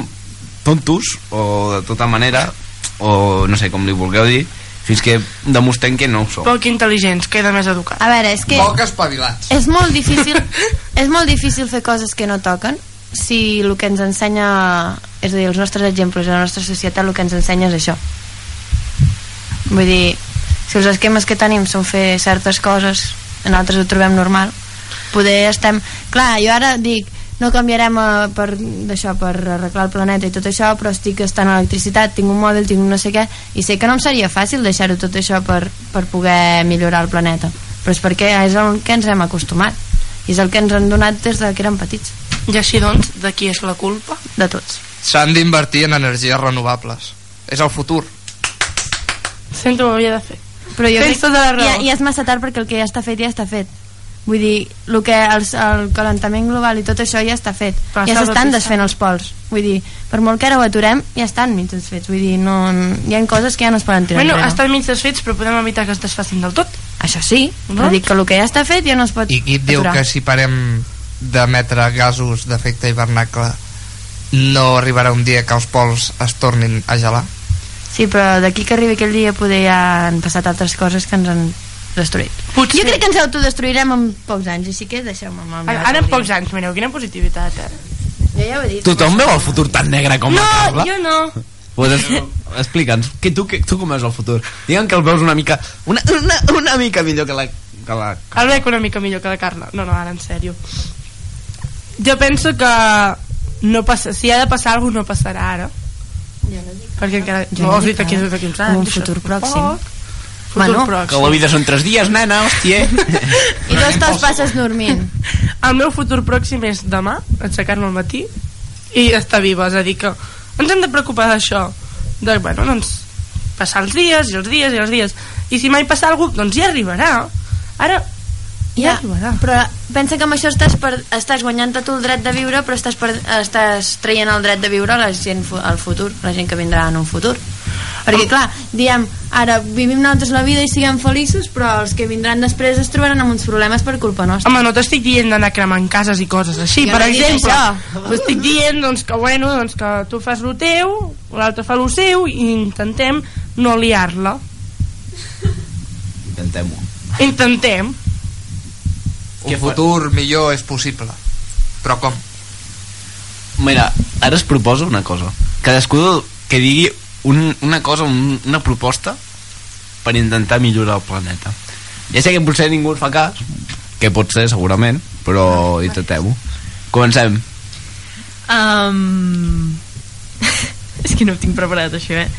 tontos, o de tota manera, o no sé com li vulgueu dir, fins que demostrem que no ho som. Poc intel·ligents, queda més educat. A veure, és que Poc espavilats. és molt difícil és molt difícil fer coses que no toquen si el que ens ensenya és a dir, els nostres exemples i la nostra societat el que ens ensenya és això vull dir si els esquemes que tenim són fer certes coses en altres ho trobem normal poder estem... clar, jo ara dic no canviarem a, per, d'això per arreglar el planeta i tot això però estic gastant electricitat, tinc un mòbil, tinc un no sé què i sé que no em seria fàcil deixar-ho tot això per, per poder millorar el planeta però és perquè és el que ens hem acostumat i és el que ens han donat des de que érem petits I així doncs, de qui és la culpa? de tots S'han d'invertir en energies renovables. És el futur. Sento, ho havia de fer. però jo Tens crec, tota la raó. ja, ja és massa tard perquè el que ja està fet ja està fet vull dir, el, que, el, el calentament global i tot això ja està fet Però ja s'estan desfent els pols vull dir, per molt que ara ho aturem ja estan mig desfets vull dir, no, hi ha coses que ja no es poden tirar Bueno, enrere estan mig desfets, però podem evitar que es desfacin del tot. això sí, No? però dic que el que ja està fet ja no es pot I qui et diu aturar que si parem d'emetre gasos d'efecte hivernacle no arribarà un dia que els pols es tornin a gelar? sí, però d'aquí que arribi aquell dia poder ja han passat altres coses que ens han destruït Potser. jo crec que ens autodestruirem en pocs anys així que deixeu-me amb el meu Ara, en pocs anys, mireu, quina positivitat, eh? jo ja ho he dit Tothom veu el futur tan negre com la No, Carla? jo no. Pues es, explica'ns, que tu, que, tu com veus el futur? Digue'm que el veus una mica una, una, una mica millor que la, Que la... El bec una mica millor que la Carla. No, no, ara en sèrio. Jo penso que no passa, si ha de passar alguna cosa no passarà ara. Perquè encara... Jo no, no dic dit aquí uns anys. un futur és poc. Bueno. pròxim. Que la vida són tres dies, nena, hòstia. I dos te'ls passes dormint. El meu futur pròxim és demà, aixecar-me al matí i estar viva, és a dir que ens hem de preocupar d'això de, bueno, doncs passar els dies i els dies i els dies i si mai passa alguna cosa, doncs ja arribarà ara ja, arribarà però pensa que amb això estàs, per, estàs guanyant tu el dret de viure però estàs, per, estàs traient el dret de viure a la gent al futur, la gent que vindrà en un futur perquè clar, diem ara vivim nosaltres la vida i siguem feliços però els que vindran després es trobaran amb uns problemes per culpa nostra Home, no t'estic dient d'anar cremant cases i coses així, Jo per no exemple. T'estic dient doncs, que, bueno, doncs, que tu fas el teu, l'altre fa el seu i intentem no liar-la. Intentem-ho. Intentem. Un futur millor és possible. Però com? Mira, ara es proposa una cosa. Cadascú que digui un, una cosa, un, una proposta per intentar millorar el planeta. Ja sé que potser ningú fa cas, que pot ser segurament, però intentem-ho. Comencem. Um... és que no ho tinc preparat això, eh?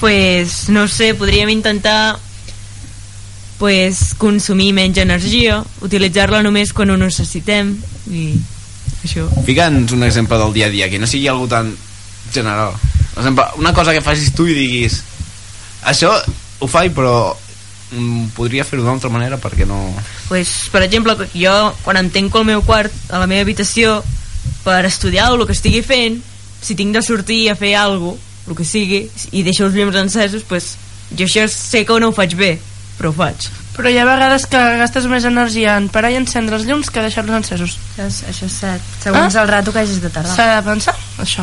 Pues, no ho sé, podríem intentar pues, consumir menys energia, utilitzar-la només quan ho necessitem i això. Fica'ns un exemple del dia a dia, que no sigui algo tan general. Per exemple, una cosa que facis tu i diguis això ho faig però mm, podria fer-ho d'una altra manera perquè no... pues, per exemple, jo quan em tanco al meu quart, a la meva habitació per estudiar o el que estigui fent si tinc de sortir a fer alguna cosa el que sigui, i deixo els llums encesos pues, jo això sé que no ho faig bé però ho faig Però hi ha vegades que gastes més energia en parar i encendre els llums que deixar-los encesos. Això és, això és cert. Segons el rato que hagis de tardar. S'ha de pensar, això.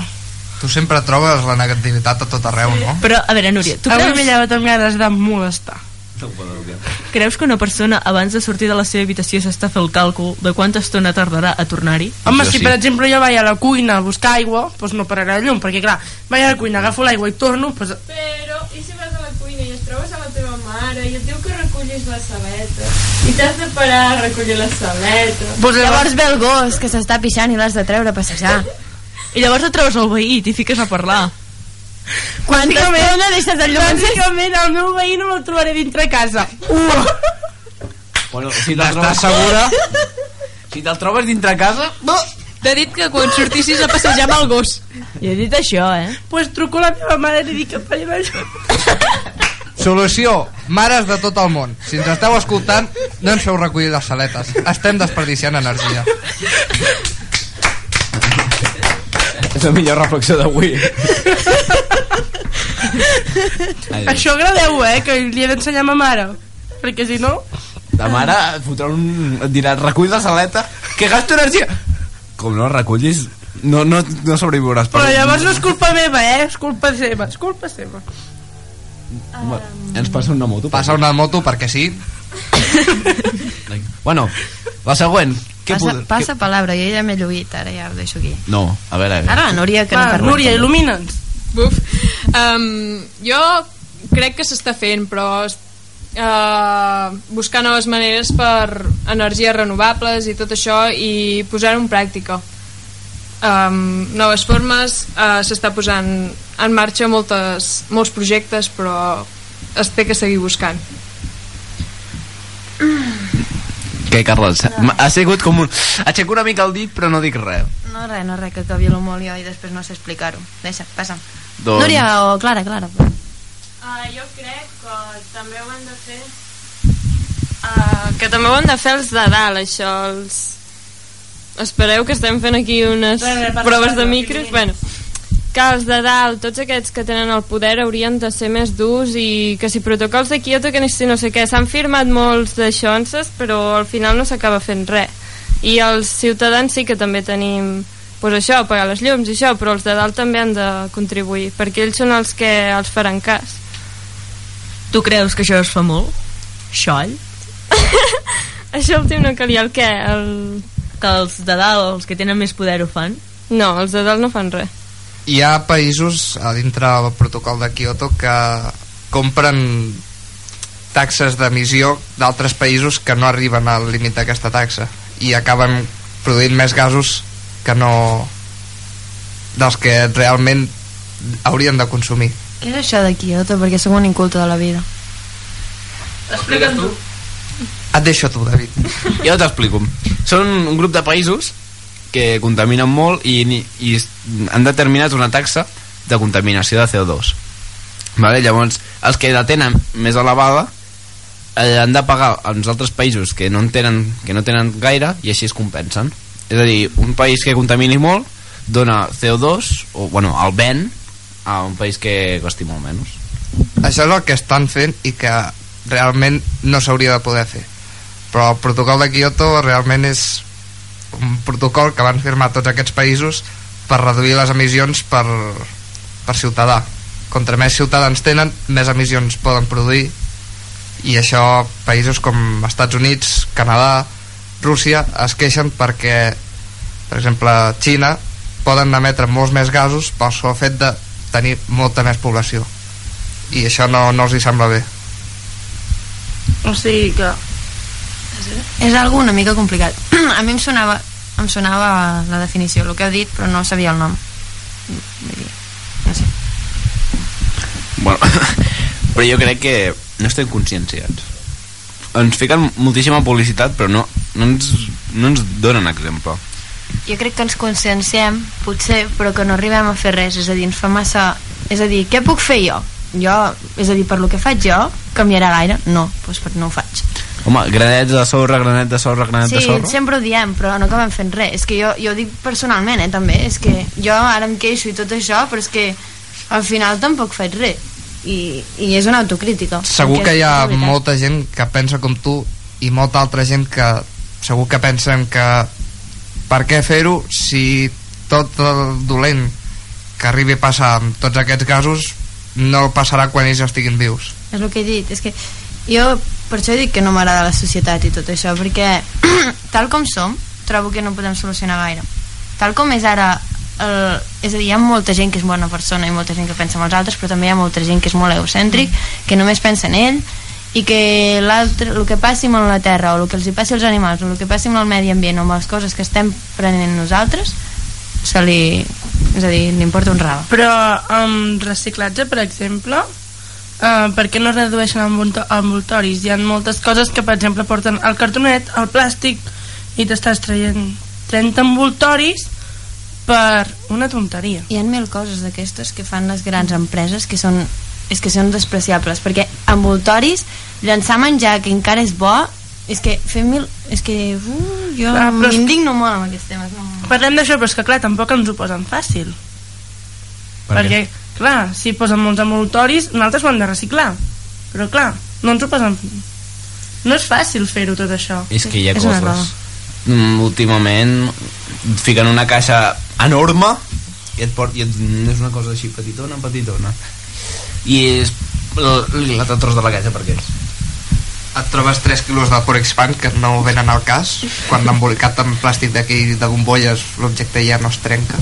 Tu sempre trobes la negativitat a tot arreu, no? però a veure Núria, tu Avui m'he creus, llevat amb ganes de molestar. creus que una persona abans de sortir de la seva habitació s'està fer el càlcul de quanta estona tardarà a tornar-hi? Home, si per exemple jo vaig a la cuina a buscar aigua, doncs no pararà el llum, perquè clar, vaig a la cuina, agafo l'aigua i torno, doncs... Però, i si vas a la cuina i es trobes a la teva mare i et diu que recullis la saleta i t'has de parar a recollir la saleta Pues Llavors ve el gos que s'està pixant i l'has de treure a passejar. I llavors et trobes el veí i t'hi fiques a parlar. Quanta estona deixes el llum encès? Bàsicament, el meu veí no el trobaré dintre casa. Bueno, si te'l trobes... segura? Si te'l trobes dintre casa... No. T'ha dit que quan sortissis a passejar amb el gos. I he dit això, eh? pues truco a la meva mare i li dic que em faci la llum. Solució, mares de tot el món. Si ens esteu escoltant, no ens feu recollir les saletes. Estem desperdiciant energia. És la millor reflexió d'avui. Ai, Això agradeu, eh, que li he d'ensenyar a ma mare. Perquè si no... Ta mare et fotrà un... et dirà, recull la saleta, que gasto energia. Com no recullis, no, no, no sobreviuràs. Però llavors no és culpa meva, eh? És culpa seva, és culpa seva. Bueno, ens passa una moto. Passa una moto perquè sí. Bueno, la següent. Què Passa, pod- passa palabra, jo ja m'he lluït, ara ja ho deixo aquí. No, a veure... a veure. Ara la Núria, que Va, no parla. Núria, il·lumina'ns. Buf. Um, jo crec que s'està fent, però uh, buscar noves maneres per energies renovables i tot això i posar-ho en pràctica. Um, noves formes, uh, s'està posant en marxa moltes, molts projectes, però es té que seguir buscant. Què, Carles? Ha sigut com un... Aixeco una mica el dit, però no dic res. No, res, no, res, que molt jo i després no sé explicar-ho. Deixa, passa. Doncs- Núria o Clara, Clara. Uh, jo crec que també ho han de fer uh, que també ho han de fer els de dalt això els... espereu que estem fent aquí unes parla, proves de micros bueno, que els de dalt, tots aquests que tenen el poder haurien de ser més durs i que si protocols de Kyoto que ni si no sé què s'han firmat molts d'aixonses però al final no s'acaba fent res i els ciutadans sí que també tenim pues això, pagar les llums i això però els de dalt també han de contribuir perquè ells són els que els faran cas Tu creus que això es fa molt? Xoll? Això últim no calia el què? El... Que els de dalt, els que tenen més poder ho fan? No, els de dalt no fan res. Hi ha països a dintre del protocol de Kyoto que compren taxes d'emissió d'altres països que no arriben al límit d'aquesta taxa i acaben produint més gasos que no dels que realment haurien de consumir Què és això de Kyoto? Perquè sóc un inculte de la vida. Explica't tu. et deixo tu David Jo t'explico. Són un grup de països que contaminen molt i, i han determinat una taxa de contaminació de CO2. Vale? Llavors, els que la tenen més elevada eh, han de pagar als altres països que no, en tenen, que no tenen gaire i així es compensen. És a dir, un país que contamini molt dona CO2, o bueno, el ven a un país que costi molt menys. això és el que estan fent i que realment no s'hauria de poder fer però el protocol de Kyoto realment és un protocol que van firmar tots aquests països per reduir les emissions per, per ciutadà. Contra més ciutadans tenen més emissions poden produir. I això països com Estats Units, Canadà Rússia es queixen perquè per exemple Xina poden emetre molts més gasos pel sol fet de tenir molta més població. I això no, no els hi sembla bé. O sigui que... És algo una mica complicat. a mi em sonava, em sonava la definició, el que heu dit, però no sabia el nom. Vull dir, no sé. Bueno, però jo crec que no estem conscienciats. Ens fiquen moltíssima publicitat, però no, no, ens, no ens donen exemple. Jo crec que ens conscienciem, potser, però que no arribem a fer res. És a dir, ens fa massa... És a dir, què puc fer jo? Jo, és a dir, per lo que faig jo, canviarà gaire? No, doncs per no ho faig. Home, granets de sorra, granet de sorra, granet Sí, de sorra. sempre ho diem, però no acabem fent res. És que jo, jo ho dic personalment, eh, també. És que jo ara em queixo i tot això, però és que al final tampoc faig res. I, i és una autocrítica. segur que hi ha molta gent que pensa com tu i molta altra gent que segur que pensen que per què fer-ho si tot el dolent que arribi a passar amb tots aquests gasos no passarà quan ells estiguin vius És el que he dit, és que jo per això dic que no m'agrada la societat i tot això, perquè tal com som, trobo que no podem solucionar gaire. Tal com és ara, el, és a dir, hi ha molta gent que és bona persona i molta gent que pensa en els altres, però també hi ha molta gent que és molt egocèntric, que només pensa en ell, i que l'altre, el que passi amb la terra, o el que els hi passi als animals, o el que passi amb el medi ambient, o amb les coses que estem prenent nosaltres, se li... és a dir, li importa un rave. Però amb reciclatge, per exemple, uh, per què no redueixen envolto- envoltoris? Hi ha moltes coses que, per exemple, porten el cartonet, el plàstic, i t'estàs traient 30 envoltoris per una tonteria. Hi ha mil coses d'aquestes que fan les grans empreses que són és que són despreciables perquè envoltoris, llançar menjar que encara és bo és que fer mil... és que uh, jo és- m'indigno molt amb aquests temes no. Parlem d'això, però és que clar, tampoc ens ho posen fàcil. Per perquè, clar, si posen molts envoltoris, nosaltres ho hem de reciclar. Però clar, no ens ho posen... No és fàcil fer-ho tot això. És que hi ha És coses. Mm, últimament fiquen una caixa enorme i et port, i et, és una cosa així petitona, petitona. I és l'altre tros de la caixa perquè és. Et trobes 3 quilos de Porexpan que no venen al cas quan l'embolicat amb plàstic d'aquí de bombolles l'objecte ja no es trenca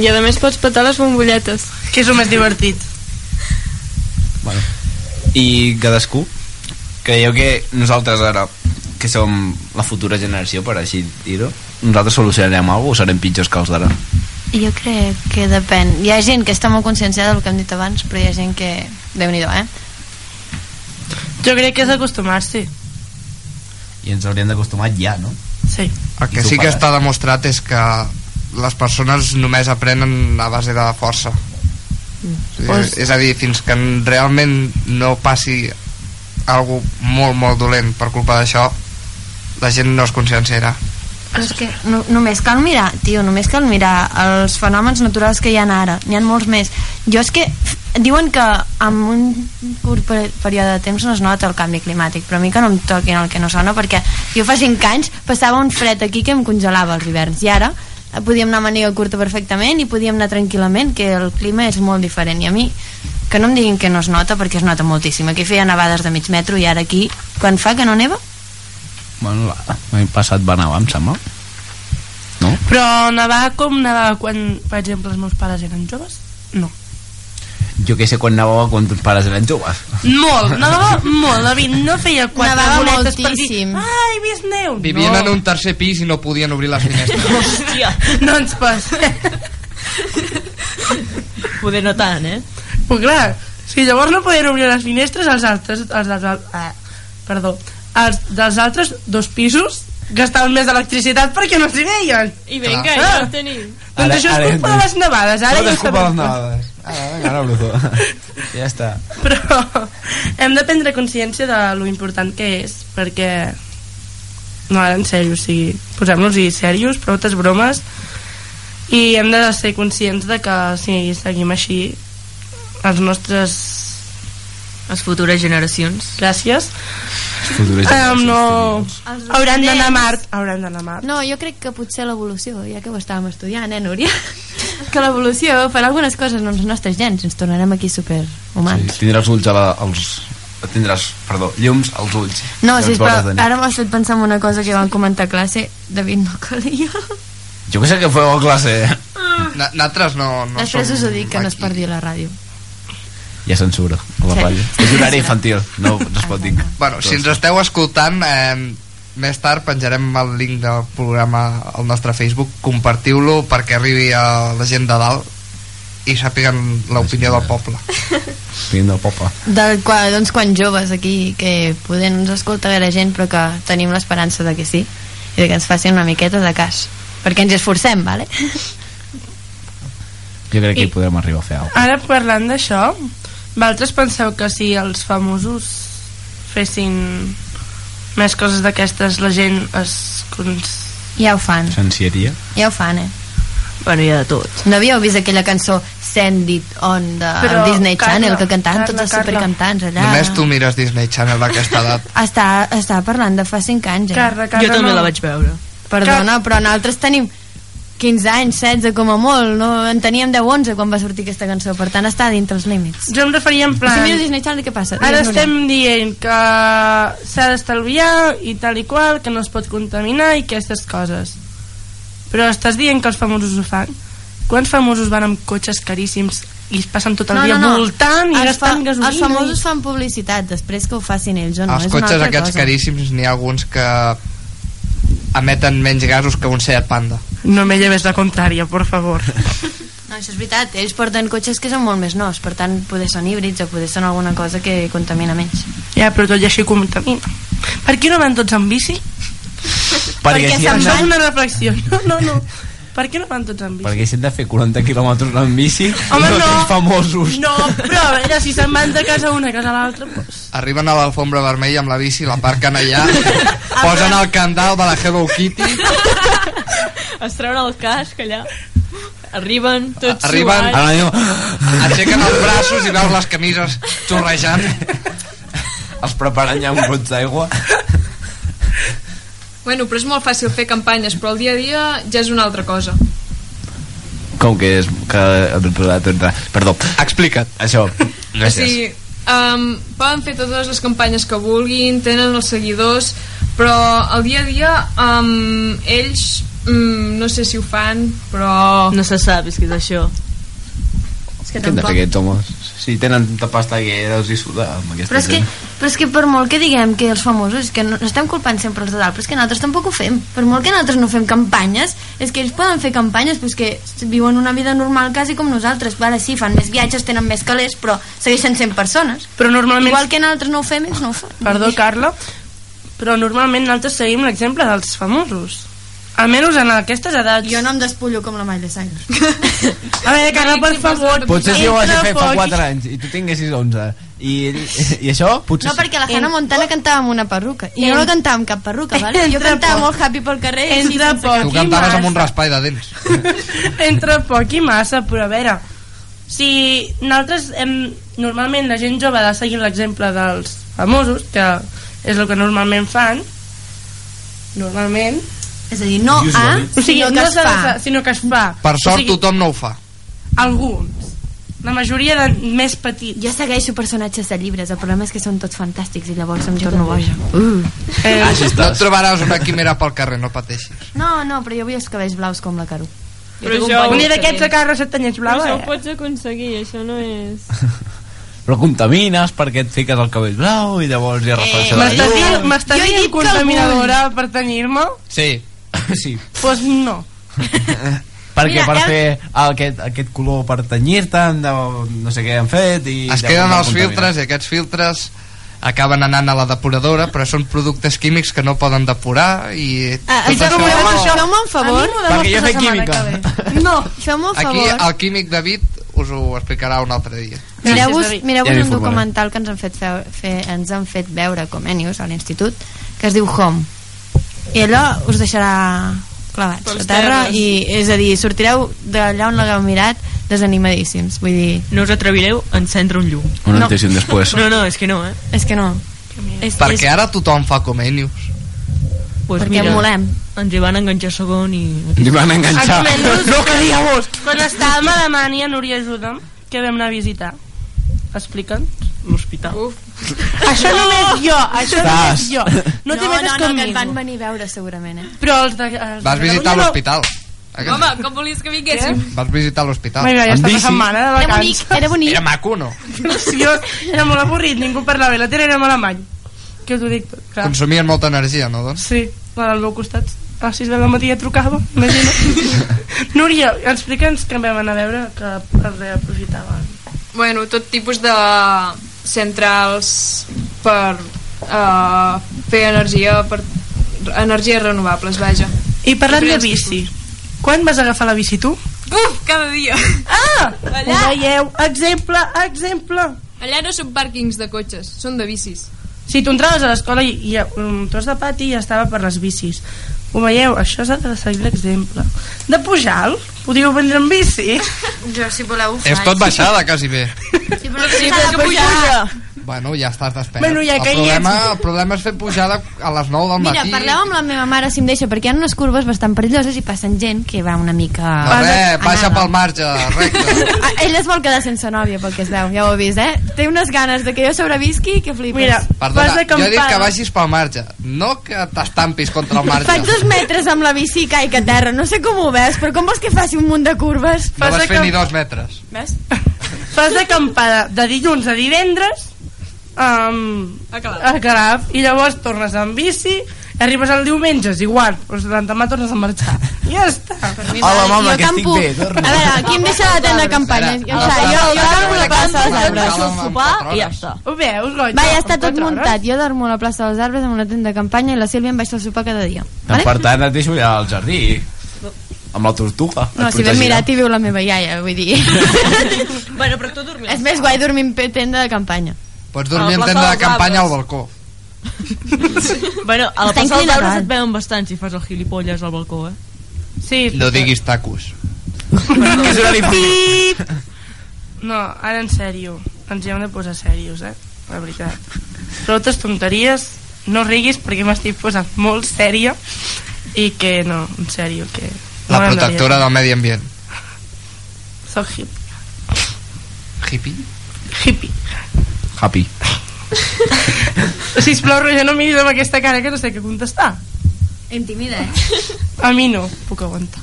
I a més pots petar les bombolletes. Que és el més divertit. Bueno. I cadascú creieu que nosaltres ara que som la futura generació per així dir-ho nosaltres solucionarem alguna cosa o serem pitjors que els d'ara jo crec que depèn hi ha gent que està molt conscienciada del que hem dit abans però hi ha gent que, déu nhi eh? Jo crec que és acostumar-s'hi. i ens hauríem d'acostumar ja, no? Sí. el que sí que està demostrat és que les persones només aprenen a base de força és, Pues- és a dir, fins que realment no passi algo molt molt dolent per culpa d'això la gent no es conscienciarà Però és que no, només cal mirar, tio, només cal mirar els fenòmens naturals que hi ha ara. N'hi ha molts més. Jo és que diuen que en un curt pe- període de temps no es nota el canvi climàtic, però a mi que no em toquin el que no sona, perquè jo fa 5 anys passava un fred aquí que em congelava els hiverns, i ara podíem anar a màniga curta perfectament i podíem anar tranquil·lament, que el clima és molt diferent, i a mi que no em diguin que no es nota perquè es nota moltíssim aquí feia nevades de mig metro i ara aquí quan fa que no neva Bueno, la- l'any passat va nevar, em sembla. No? Però nevar com nevar quan, per exemple, els meus pares eren joves? No. Jo que sé quan nevava quan tus pares eren joves. Molt, nevava molt, David, no feia quatre Nevava boletes per dir moltíssim. ai, he vist neu. Vivien no. en un tercer pis i no podien obrir les finestres. Hòstia, No ens passa. poder no tant, eh? Però clar, si llavors no podien obrir les finestres, els altres, els dels, al- ah, perdó, els dels altres dos pisos gastaven més d'electricitat perquè no s'hi veien. I vinga, Clar. ja ho tenim. Doncs això és culpa de les nevades, ara Tot ja és ho culpa de les sabem. nevades. Ara, vinga, ara, Bruto. ja està. Però hem de prendre consciència de lo important que és, perquè no, ara en sèrio, o sigui, posem-nos-hi serios, altres bromes i hem de ser conscients de que si seguim així els nostres Les futures generacions. gràcies Futures um, no hauran d'anar a Mart hauran d'anar a Mart No, jo crec que potser l'evolució, ja que ho estàvem estudiant, eh, Núria? que l'evolució farà algunes coses amb els nostres gens, ens tornarem aquí superhumans. Sí, tindràs ulls a la, als... Tindràs, perdó, llums als ulls. No, sí, però ara m'has fet pensar en una cosa que vam comentar a classe. David, no calia. Jo que sé que feu a classe. Na- Nosaltres no, no Després som us ho dic, que no es aquí. perdi la ràdio. Hi ha censura a la Sí. És horari infantil, no, no es pot dir. Bueno, si ens esteu escoltant, eh, més tard penjarem el link del programa al nostre Facebook, compartiu-lo perquè arribi a la gent de dalt i sàpiguen l'opinió del poble. Vinc del poble. De, quan, doncs quan joves aquí, que poder no ens escolta gaire gent, però que tenim l'esperança de que sí, i de que ens facin una miqueta de cas. Perquè ens esforcem, vale? Jo crec que I- hi podrem arribar a fer alguna Ara parlant d'això, vosaltres penseu que si els famosos fessin més coses d'aquestes, la gent es... Ja ho fan, cosa. Sensieria. ja ho fan, eh? Bueno, hi ha de tot. No havíeu vist aquella cançó Send It On de Però, Disney Carla, Channel que cantaven Carla, tots els supercantants allà? Només tu mires Disney Channel d'aquesta edat. Està, està parlant de fa 5 anys, eh? Carla, Carla, Jo també no. la vaig veure. Perdona, però nosaltres tenim 15 anys, 16 com a molt, no? En teníem 10 o 11 quan va sortir aquesta cançó, per tant està dintre els límits. Jo em referia en Si plan... miro Disney Channel, què passa? Ara Digues, estem dient que s'ha d'estalviar i tal i qual, que no es pot contaminar i aquestes coses. Però estàs dient que els famosos ho fan? Quants famosos van amb cotxes caríssims i es passen tot el dia voltant i els, fa, gastant gasolina? els famosos fan publicitat, després que ho facin ells o no, Els és cotxes aquests cosa. caríssims n'hi ha alguns que emeten menys gasos que un Seat Panda. No me lleves la contrària, por favor. No, això és veritat, ells porten cotxes que són molt més nous, per tant, poder són híbrids o poder són alguna cosa que contamina menys. Ja, però tot i així contamina. Per què no van tots amb bici? Perquè, si Això han és una reflexió. No, no, no. Per què no van tots amb bici? perquè si han de fer 40 quilòmetres en bici, Home, no, no. tens famosos. No, però a veure, si se'n van de casa una a casa l'altra, doncs... Arriben a l'alfombra vermella amb la bici, l'aparquen allà, posen el candal de la Hello Kitty, Es treuen el casc allà. Arriben tots arriben, diu, aixequen els braços i veus les camises xorrejant. els preparen ja un gots d'aigua. Bueno, però és molt fàcil fer campanyes, però el dia a dia ja és una altra cosa. Com que és... Que, perdó, Explica't. això. O Gràcies. sigui, um, poden fer totes les campanyes que vulguin, tenen els seguidors, però el dia a dia um, ells um, no sé si ho fan, però... No se sap, és que és això. És que Què fer tampoc... aquests homes? Si tenen tanta pasta que deus hi sudar amb aquesta Però és, que, gent. però és que per molt que diguem que els famosos, que no no estem culpant sempre els de dalt, però és que nosaltres tampoc ho fem. Per molt que nosaltres no fem campanyes, és que ells poden fer campanyes, però és que viuen una vida normal quasi com nosaltres. Vale, sí, fan més viatges, tenen més calés, però segueixen sent persones. Però normalment... Igual que nosaltres no ho fem, ells no ho fan. Perdó, Carla, però normalment nosaltres seguim l'exemple dels famosos. Almenys en aquestes edats. Jo no em despullo com la Miley Cyrus. A veure, Carla, per favor... Potser si ho vas entra fer fa poc- 4 anys i tu tinguessis 11 i, i això potser No, perquè la Hannah Montana cantava amb una perruca. I jo no cantava amb cap perruca, vale? Jo cantava poc. molt happy pel carrer. Entra sense poc. cap- Tu cantaves amb un raspall de dents. entre poc i massa, però a veure si nosaltres hem, normalment la gent jove ha de seguir l'exemple dels famosos que és el que normalment fan normalment És a dir, no a, o sigui, sinó que no es de fa. fa, sinó que es fa Per o sort sigui, tothom no ho fa. alguns la majoria de més petits Jo segueixo personatges de llibres, el problema és que són tots fantàstics i llavors em torno boja. Uh. eh, Així No et trobaràs una quimera pel carrer, no pateixis. No, no, però jo vull els cabells blaus com la Caru. Però això- Un dia d'aquests a casa setanyets Però blava, això ho eh? pots aconseguir, això no és... Però contamines perquè et fiques el cabell blau i llavors ja reflexa la M'estàs llum. m'estàs dient contaminadora per tenyir-me? Sí. sí. Pues no. Perquè Mira, per hem- fer aquest, aquest color per tenyir-te no sé què han fet i Es queden els filtres i aquests filtres acaben anant a la depuradora però són productes químics que no poden depurar i Ah, tot feu-me això- feu un favor. Perquè jo faig química. No. Feu-me un aquí favor. el químic David us ho explicarà un altre dia Mireu-vos David. mireu Ja un documental que ens han fet, fer, fer, ens han fet veure com Enius a l'institut que es diu Home i allò us deixarà clavats Pels a terra terres. i és a dir, sortireu d'allà on l'hagueu mirat desanimadíssims vull dir, No us atrevireu a encendre un llum. Un No. després. No, no, és que no, eh? és que no és, perquè és, ara tothom fa com Enius Pues perquè molem Ens hi van enganxar segon i... Li van enganxar. No queríamos! Quan estàvem a Alemanya, Núria, ajuda'm, que vam anar a visitar. Explica'ns. L'hospital. Uf, Això només jo, això només jo. No no, no, metes no, que conmigo. et van venir a veure segurament eh? Però els de... Els vas de visitar Catalunya no. l'hospital Eh que sí? home, com volies que vinguéssim? vas visitar l'hospital Vinga, ja està la setmana de era bonic, vacances. era bonic era maco no? Preciós. Era molt avorrit, ningú parlava. I la tele era alemany. Que us ho dic tot, clar. consumien molta energia no doncs? Sí, la del meu costat. A les 6 de la matí ja trucava, imagina. Núria, explica'ns que vam anar a veure que es reaprofitaven. Bueno, tot tipus de centrals per uh, fer energia, per energies renovables, vaja. I parlant de bici, quan vas agafar la bici tu? Uf, cada dia! Ah! Allà. Ho veieu? Exemple, exemple. Allà no són pàrquings de cotxes, són de bicis. Si tu entraves a l'escola i ha un tros de pati i estava per les bicis. Ho veieu? Això s'ha de seguir l'exemple. De Pujal, podíeu vendre en bici? jo si voleu ho és tot baixada quasi bé sí, però Sí, de que pujar. Bueno, ja estàs despert Bueno, ja el, que hi problema, ets. el problema és fer pujada a les 9 del Mira, matí parleu amb la meva mare si em deixa, perquè hi ha unes curves bastant perilloses i passen gent que va una mica... no, res, baixa anada. pel marge recte Ah, ell es vol quedar sense nòvia, pel que es veu, ja ho heu vist, eh? Té unes ganes de que jo sobrevisqui que flipes. Mira, Perdona, de jo he dit que vagis pel marge, no que t'estampis contra el marge. Faig dos metres amb la bici i caic a terra. No sé com ho veus, però com vols que faci un munt de curves? No vas fer camp- ni dos metres. Ves? Fas d'acampada de dilluns a divendres um, A Calaf. a Calaf i llavors tornes amb bici arribes el diumenge, és igual doncs l'endemà tornes a marxar i ja està Hola, mama, Jo que estic bé, torna. A veure, aquí em deixa la tenda de campanya. Jo, sigui, jo, jo dormo a la plaça dels arbres. sopar i ja està. ho veus, Goita? Va, ja està En tot muntat. Jo dormo a la plaça dels arbres amb una tenda de campanya i la Sílvia em baixa al sopar cada dia. Vale? Per tant, et deixo allà al jardí. Amb la tortuga. No, si ben mirat hi viu la meva iaia, vull dir. Bueno, però tu dormies. És més guai dormir en tenda de campanya. Pots dormir en tenda de campanya al balcó. Bueno, a la Està plaça dels inclinat. arbres et veuen bastant si fas el gilipolles al balcó, eh? sí, No diguis tacos. Que és no, ara en sèrio ens hi hem de posar serios, eh la veritat però altres tonteries no riguis perquè m'estic posant molt sèria i que no, en sèrio que La no protectora del medi ambient. soc hip, Hippie? hippie Happy. sisplau Roger no miris amb aquesta cara que no sé què contestar Intimida, eh? a mi no puc aguantar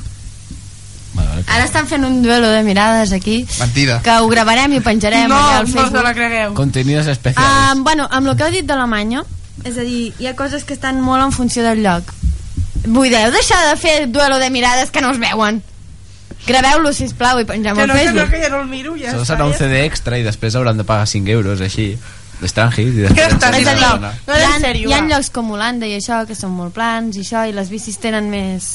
Ara estan fent un duelo de mirades aquí Mentida. que ho gravarem i ho penjarem no, al no se la cregueu Contenidos especiales. Um, bueno, amb el que heu dit d'Alemanya, és a dir, hi ha coses que estan molt en funció del lloc. Vull dir, heu deixar de fer duelo de mirades que no us veuen. Graveu-lo, sisplau, i pengem que al no, que no, Facebook. que ja no el miro ja Això està, serà un CD extra i després hauran de pagar 5 euros, així, d'estrangis, i després... Està, dir, tornen a donar. No, hi, en ha, sèrio, hi ha llocs com Holanda i això que són molt plans i això i les bicis tenen més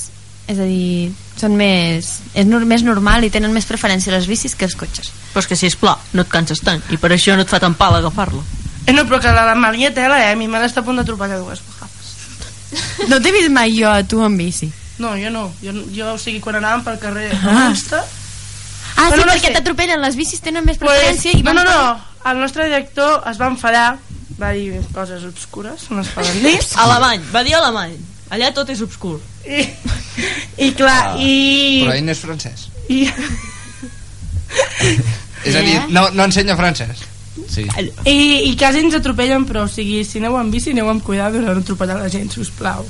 és a dir, són més és nor més normal i tenen més preferència les bicis que els cotxes Però és que si és pla, no et canses tant. I per això no et fa tan pal agafar-lo. Eh, no, però que la de Maria tela, eh? A mi m'ha d'estar a punt d'atropellar dues vegades. no t'he vist mai jo a tu en bici No, jo no. Jo, jo o sigui, quan anàvem pel carrer Ah. Amsta... ah, Bueno, sí, no perquè sé. t'atropellen les bicis tenen més Pues, preferència i no, van no, no. El nostre director es va enfadar, va dir coses obscures, no es poden dir. Alemany, va dir alemany. Allà tot és obscur. I, i clar, i... Però ell no és francès. i És a dir, no, no ensenya francès. Sí. i, i quasi ens atropellen, però o sigui, si aneu amb bici, aneu amb cuidado de no atropellar la gent, sisplau.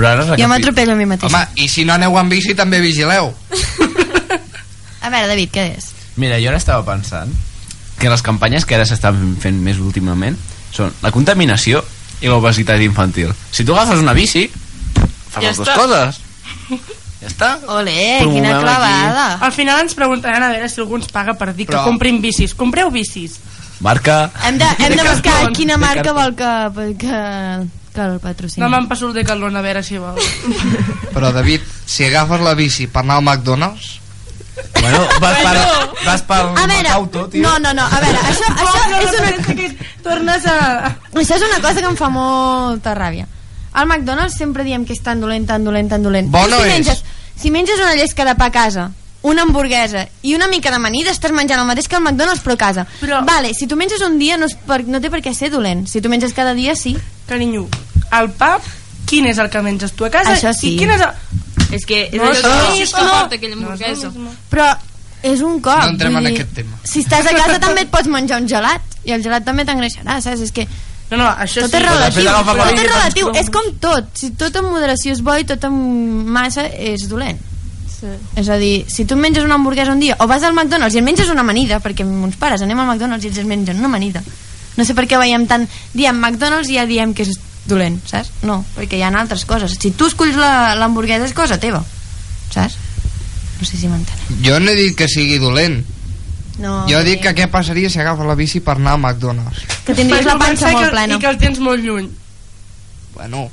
Però ara jo m'atropello a mi mateixa Home, i si no aneu amb bici també vigileu. A veure, David, què és? Mira, jo ara estava pensant que les campanyes que ara s'estan fent més últimament són la contaminació i l'obesitat infantil. Si tu agafes una bici, fas Ja les dues està. coses. Ja està. Ole, Promovem quina aquí. clavada. Al final ens preguntaran a veure si algú ens paga per dir Però- que comprin bicis. Compreu bicis. Marca... Hem de, hem de De buscar cartón. quina De marca vol que, que, que el patrocini. No me'n passo el Decathlon a veure si vol. Però, David, si agafes la bici per anar al McDonald's... Bueno, vas per, vas per A veure, auto, tio. no, no, no, a veure, això, això és una... que tornes a... Això és una cosa que em fa molta ràbia. Al McDonald's sempre diem que és tan dolent, tan dolent, tan dolent. Bo Tu no si és. menges, si menges una llesca de pa a casa, una hamburguesa i una mica d'amanida, estàs menjant el mateix que al McDonald's però a casa. Però... Vale, si tu menges un dia no, és per, no té per què ser dolent. Si tu menges cada dia, sí. Carinyo, al pub, quin és el que menges tu a casa? Això sí. I quin és el... És que és No, allò això- que això no, no. porta aquella hamburguesa. Però és un cop. No entrem en dir, aquest tema. Si estàs a casa també et pots menjar un gelat i el gelat també t'engreixarà, saps? És que No, no, això tot sí. és relatiu, Però depèn de tot és relatiu, però- és com tot si tot en moderació és bo i tot en massa és dolent Sí. és a dir, si tu menges una hamburguesa un dia o vas al McDonald's i et menges una amanida perquè amb uns pares anem al McDonald's i ells es mengen una amanida no sé per què veiem tant diem McDonald's i ja diem que és dolent, saps? no, perquè hi ha altres coses si tu escolls la- l'hamburguesa és cosa teva saps? no sé si m'entens Jo no he dit que sigui dolent. no, Jo dic que què passaria si agafes la bici per anar al McDonald's. que tindries la panxa molt plena I que el tens molt lluny. Bueno,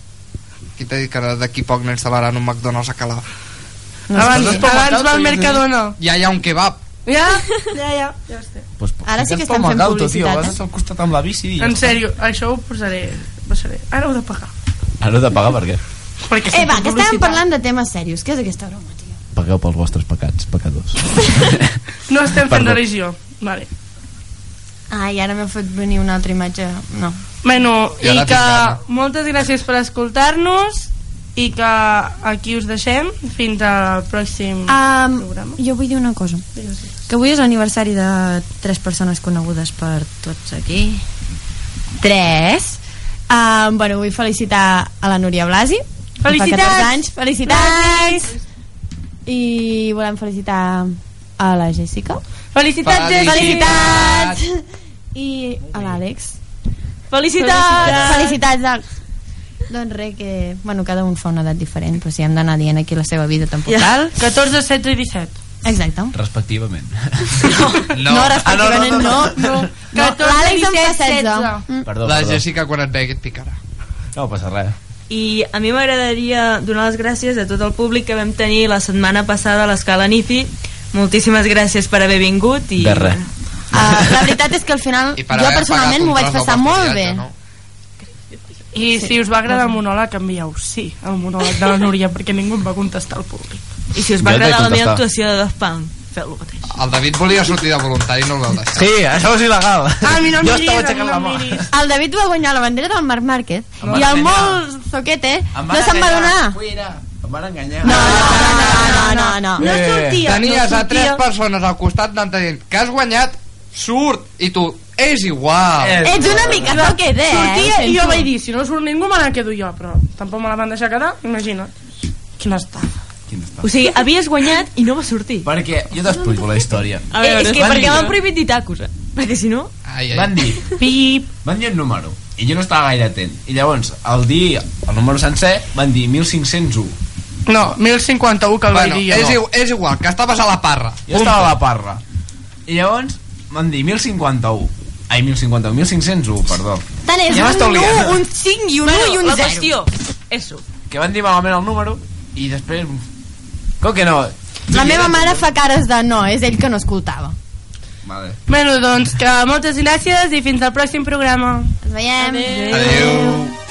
qui t'ha dit que d'aquí poc n'instal·laran un McDonald's a Calaf? No, abans, abans va al Mercadona. Ja hi ha un kebab. Ja, ja, ja. ja està. Pues, Ara sí que estem fent Macauto, publicitat, Tio, eh? vas al costat amb la bici i ja En està. sèrio, això ho posaré. posaré. Ara heu de pagar. Ara heu de pagar per què? Perquè eh va, que estàvem parlant de temes serios què és aquesta broma, tio? Pagueu pels vostres pecats, pecadors. No estem fent Perdó. religió. Vale. ai, ara m'ha fet venir una altra imatge no, Bueno, I i, ara que moltes gràcies per escoltar-nos i que aquí us deixem fins al pròxim um, programa. jo vull dir una cosa que avui és l'aniversari de tres persones conegudes per tots aquí. Tres. Um, bueno, vull felicitar a la Núria Blasi Felicitats! 14 anys, felicitats! I volem felicitar a la Jessica. Felicitats, Jessica! felicitats! I a l'Àlex. Felicitats! felicitats! Àlex. Doncs res, que bueno, cada un fa una edat diferent però si hem d'anar dient aquí la seva vida tampoc Ja. cal. 14, 16 i 17 exacte Respectivament. no, no respectivament Ah, no, no, no, no, no. no. 14, l'Àlex en fa 17, 16 Mm. Perdó, la perdó. Jessica quan et vegi et picarà. No passa res. I a mi m'agradaria donar les gràcies a tot el públic que vam tenir la setmana passada a l'escala NIFI. Moltíssimes gràcies per haver vingut. I, De res. Uh, la veritat és que al final jo personalment m'ho vaig passar molt bé no? I si us va agradar el monòleg, envieu sí al monòleg de la Núria, perquè ningú em va contestar al públic. I si us va agradar la meva actuació de Daft Punk, feu el mateix. El David volia sortir de voluntari i no el veu deixar. Sí, això és il·legal. Ah, a mi no em jo miris, estava a mi aixecant no la em mà. miris. el David va guanyar la bandera del Marc Márquez i el molt zoquete no se'n va donar. Em van enganyar. no, no, no, no, no. No Eh. sortia, Tenies no a tres persones al costat d'anant dient que has guanyat, surt, i tu, és igual. Eh. ets una mica zoquete eh? Sortia i jo vaig dir, si no surt ningú me la quedo jo, però tampoc me la van deixar quedar, imagina't. Quina estafa. Quin està? O sigui, havies guanyat i no va sortir. Perquè jo t'explico la història. A veure, és que van perquè dir- m'han prohibit dir tacos, eh? Perquè si no... Ai, ai. Van dir, Pip. van dir un número i jo no estava gaire atent i llavors al dir el número sencer van dir 1501 No, 1051 que el Bueno, vaig dir és, igual, és igual, que estaves a la parra. jo estava a la parra i llavors van dir 1051 ai 1051, 1501 perdó tant és Ja un m'està 1, liant. un 5 i un 1 i un la 0 qüestió, eso. que van dir malament el número i després com que no la meva mare fa cares de no, és ell que no escoltava vale. Bueno, doncs que moltes gràcies i fins al pròxim programa. ens veiem Adéu. Adéu.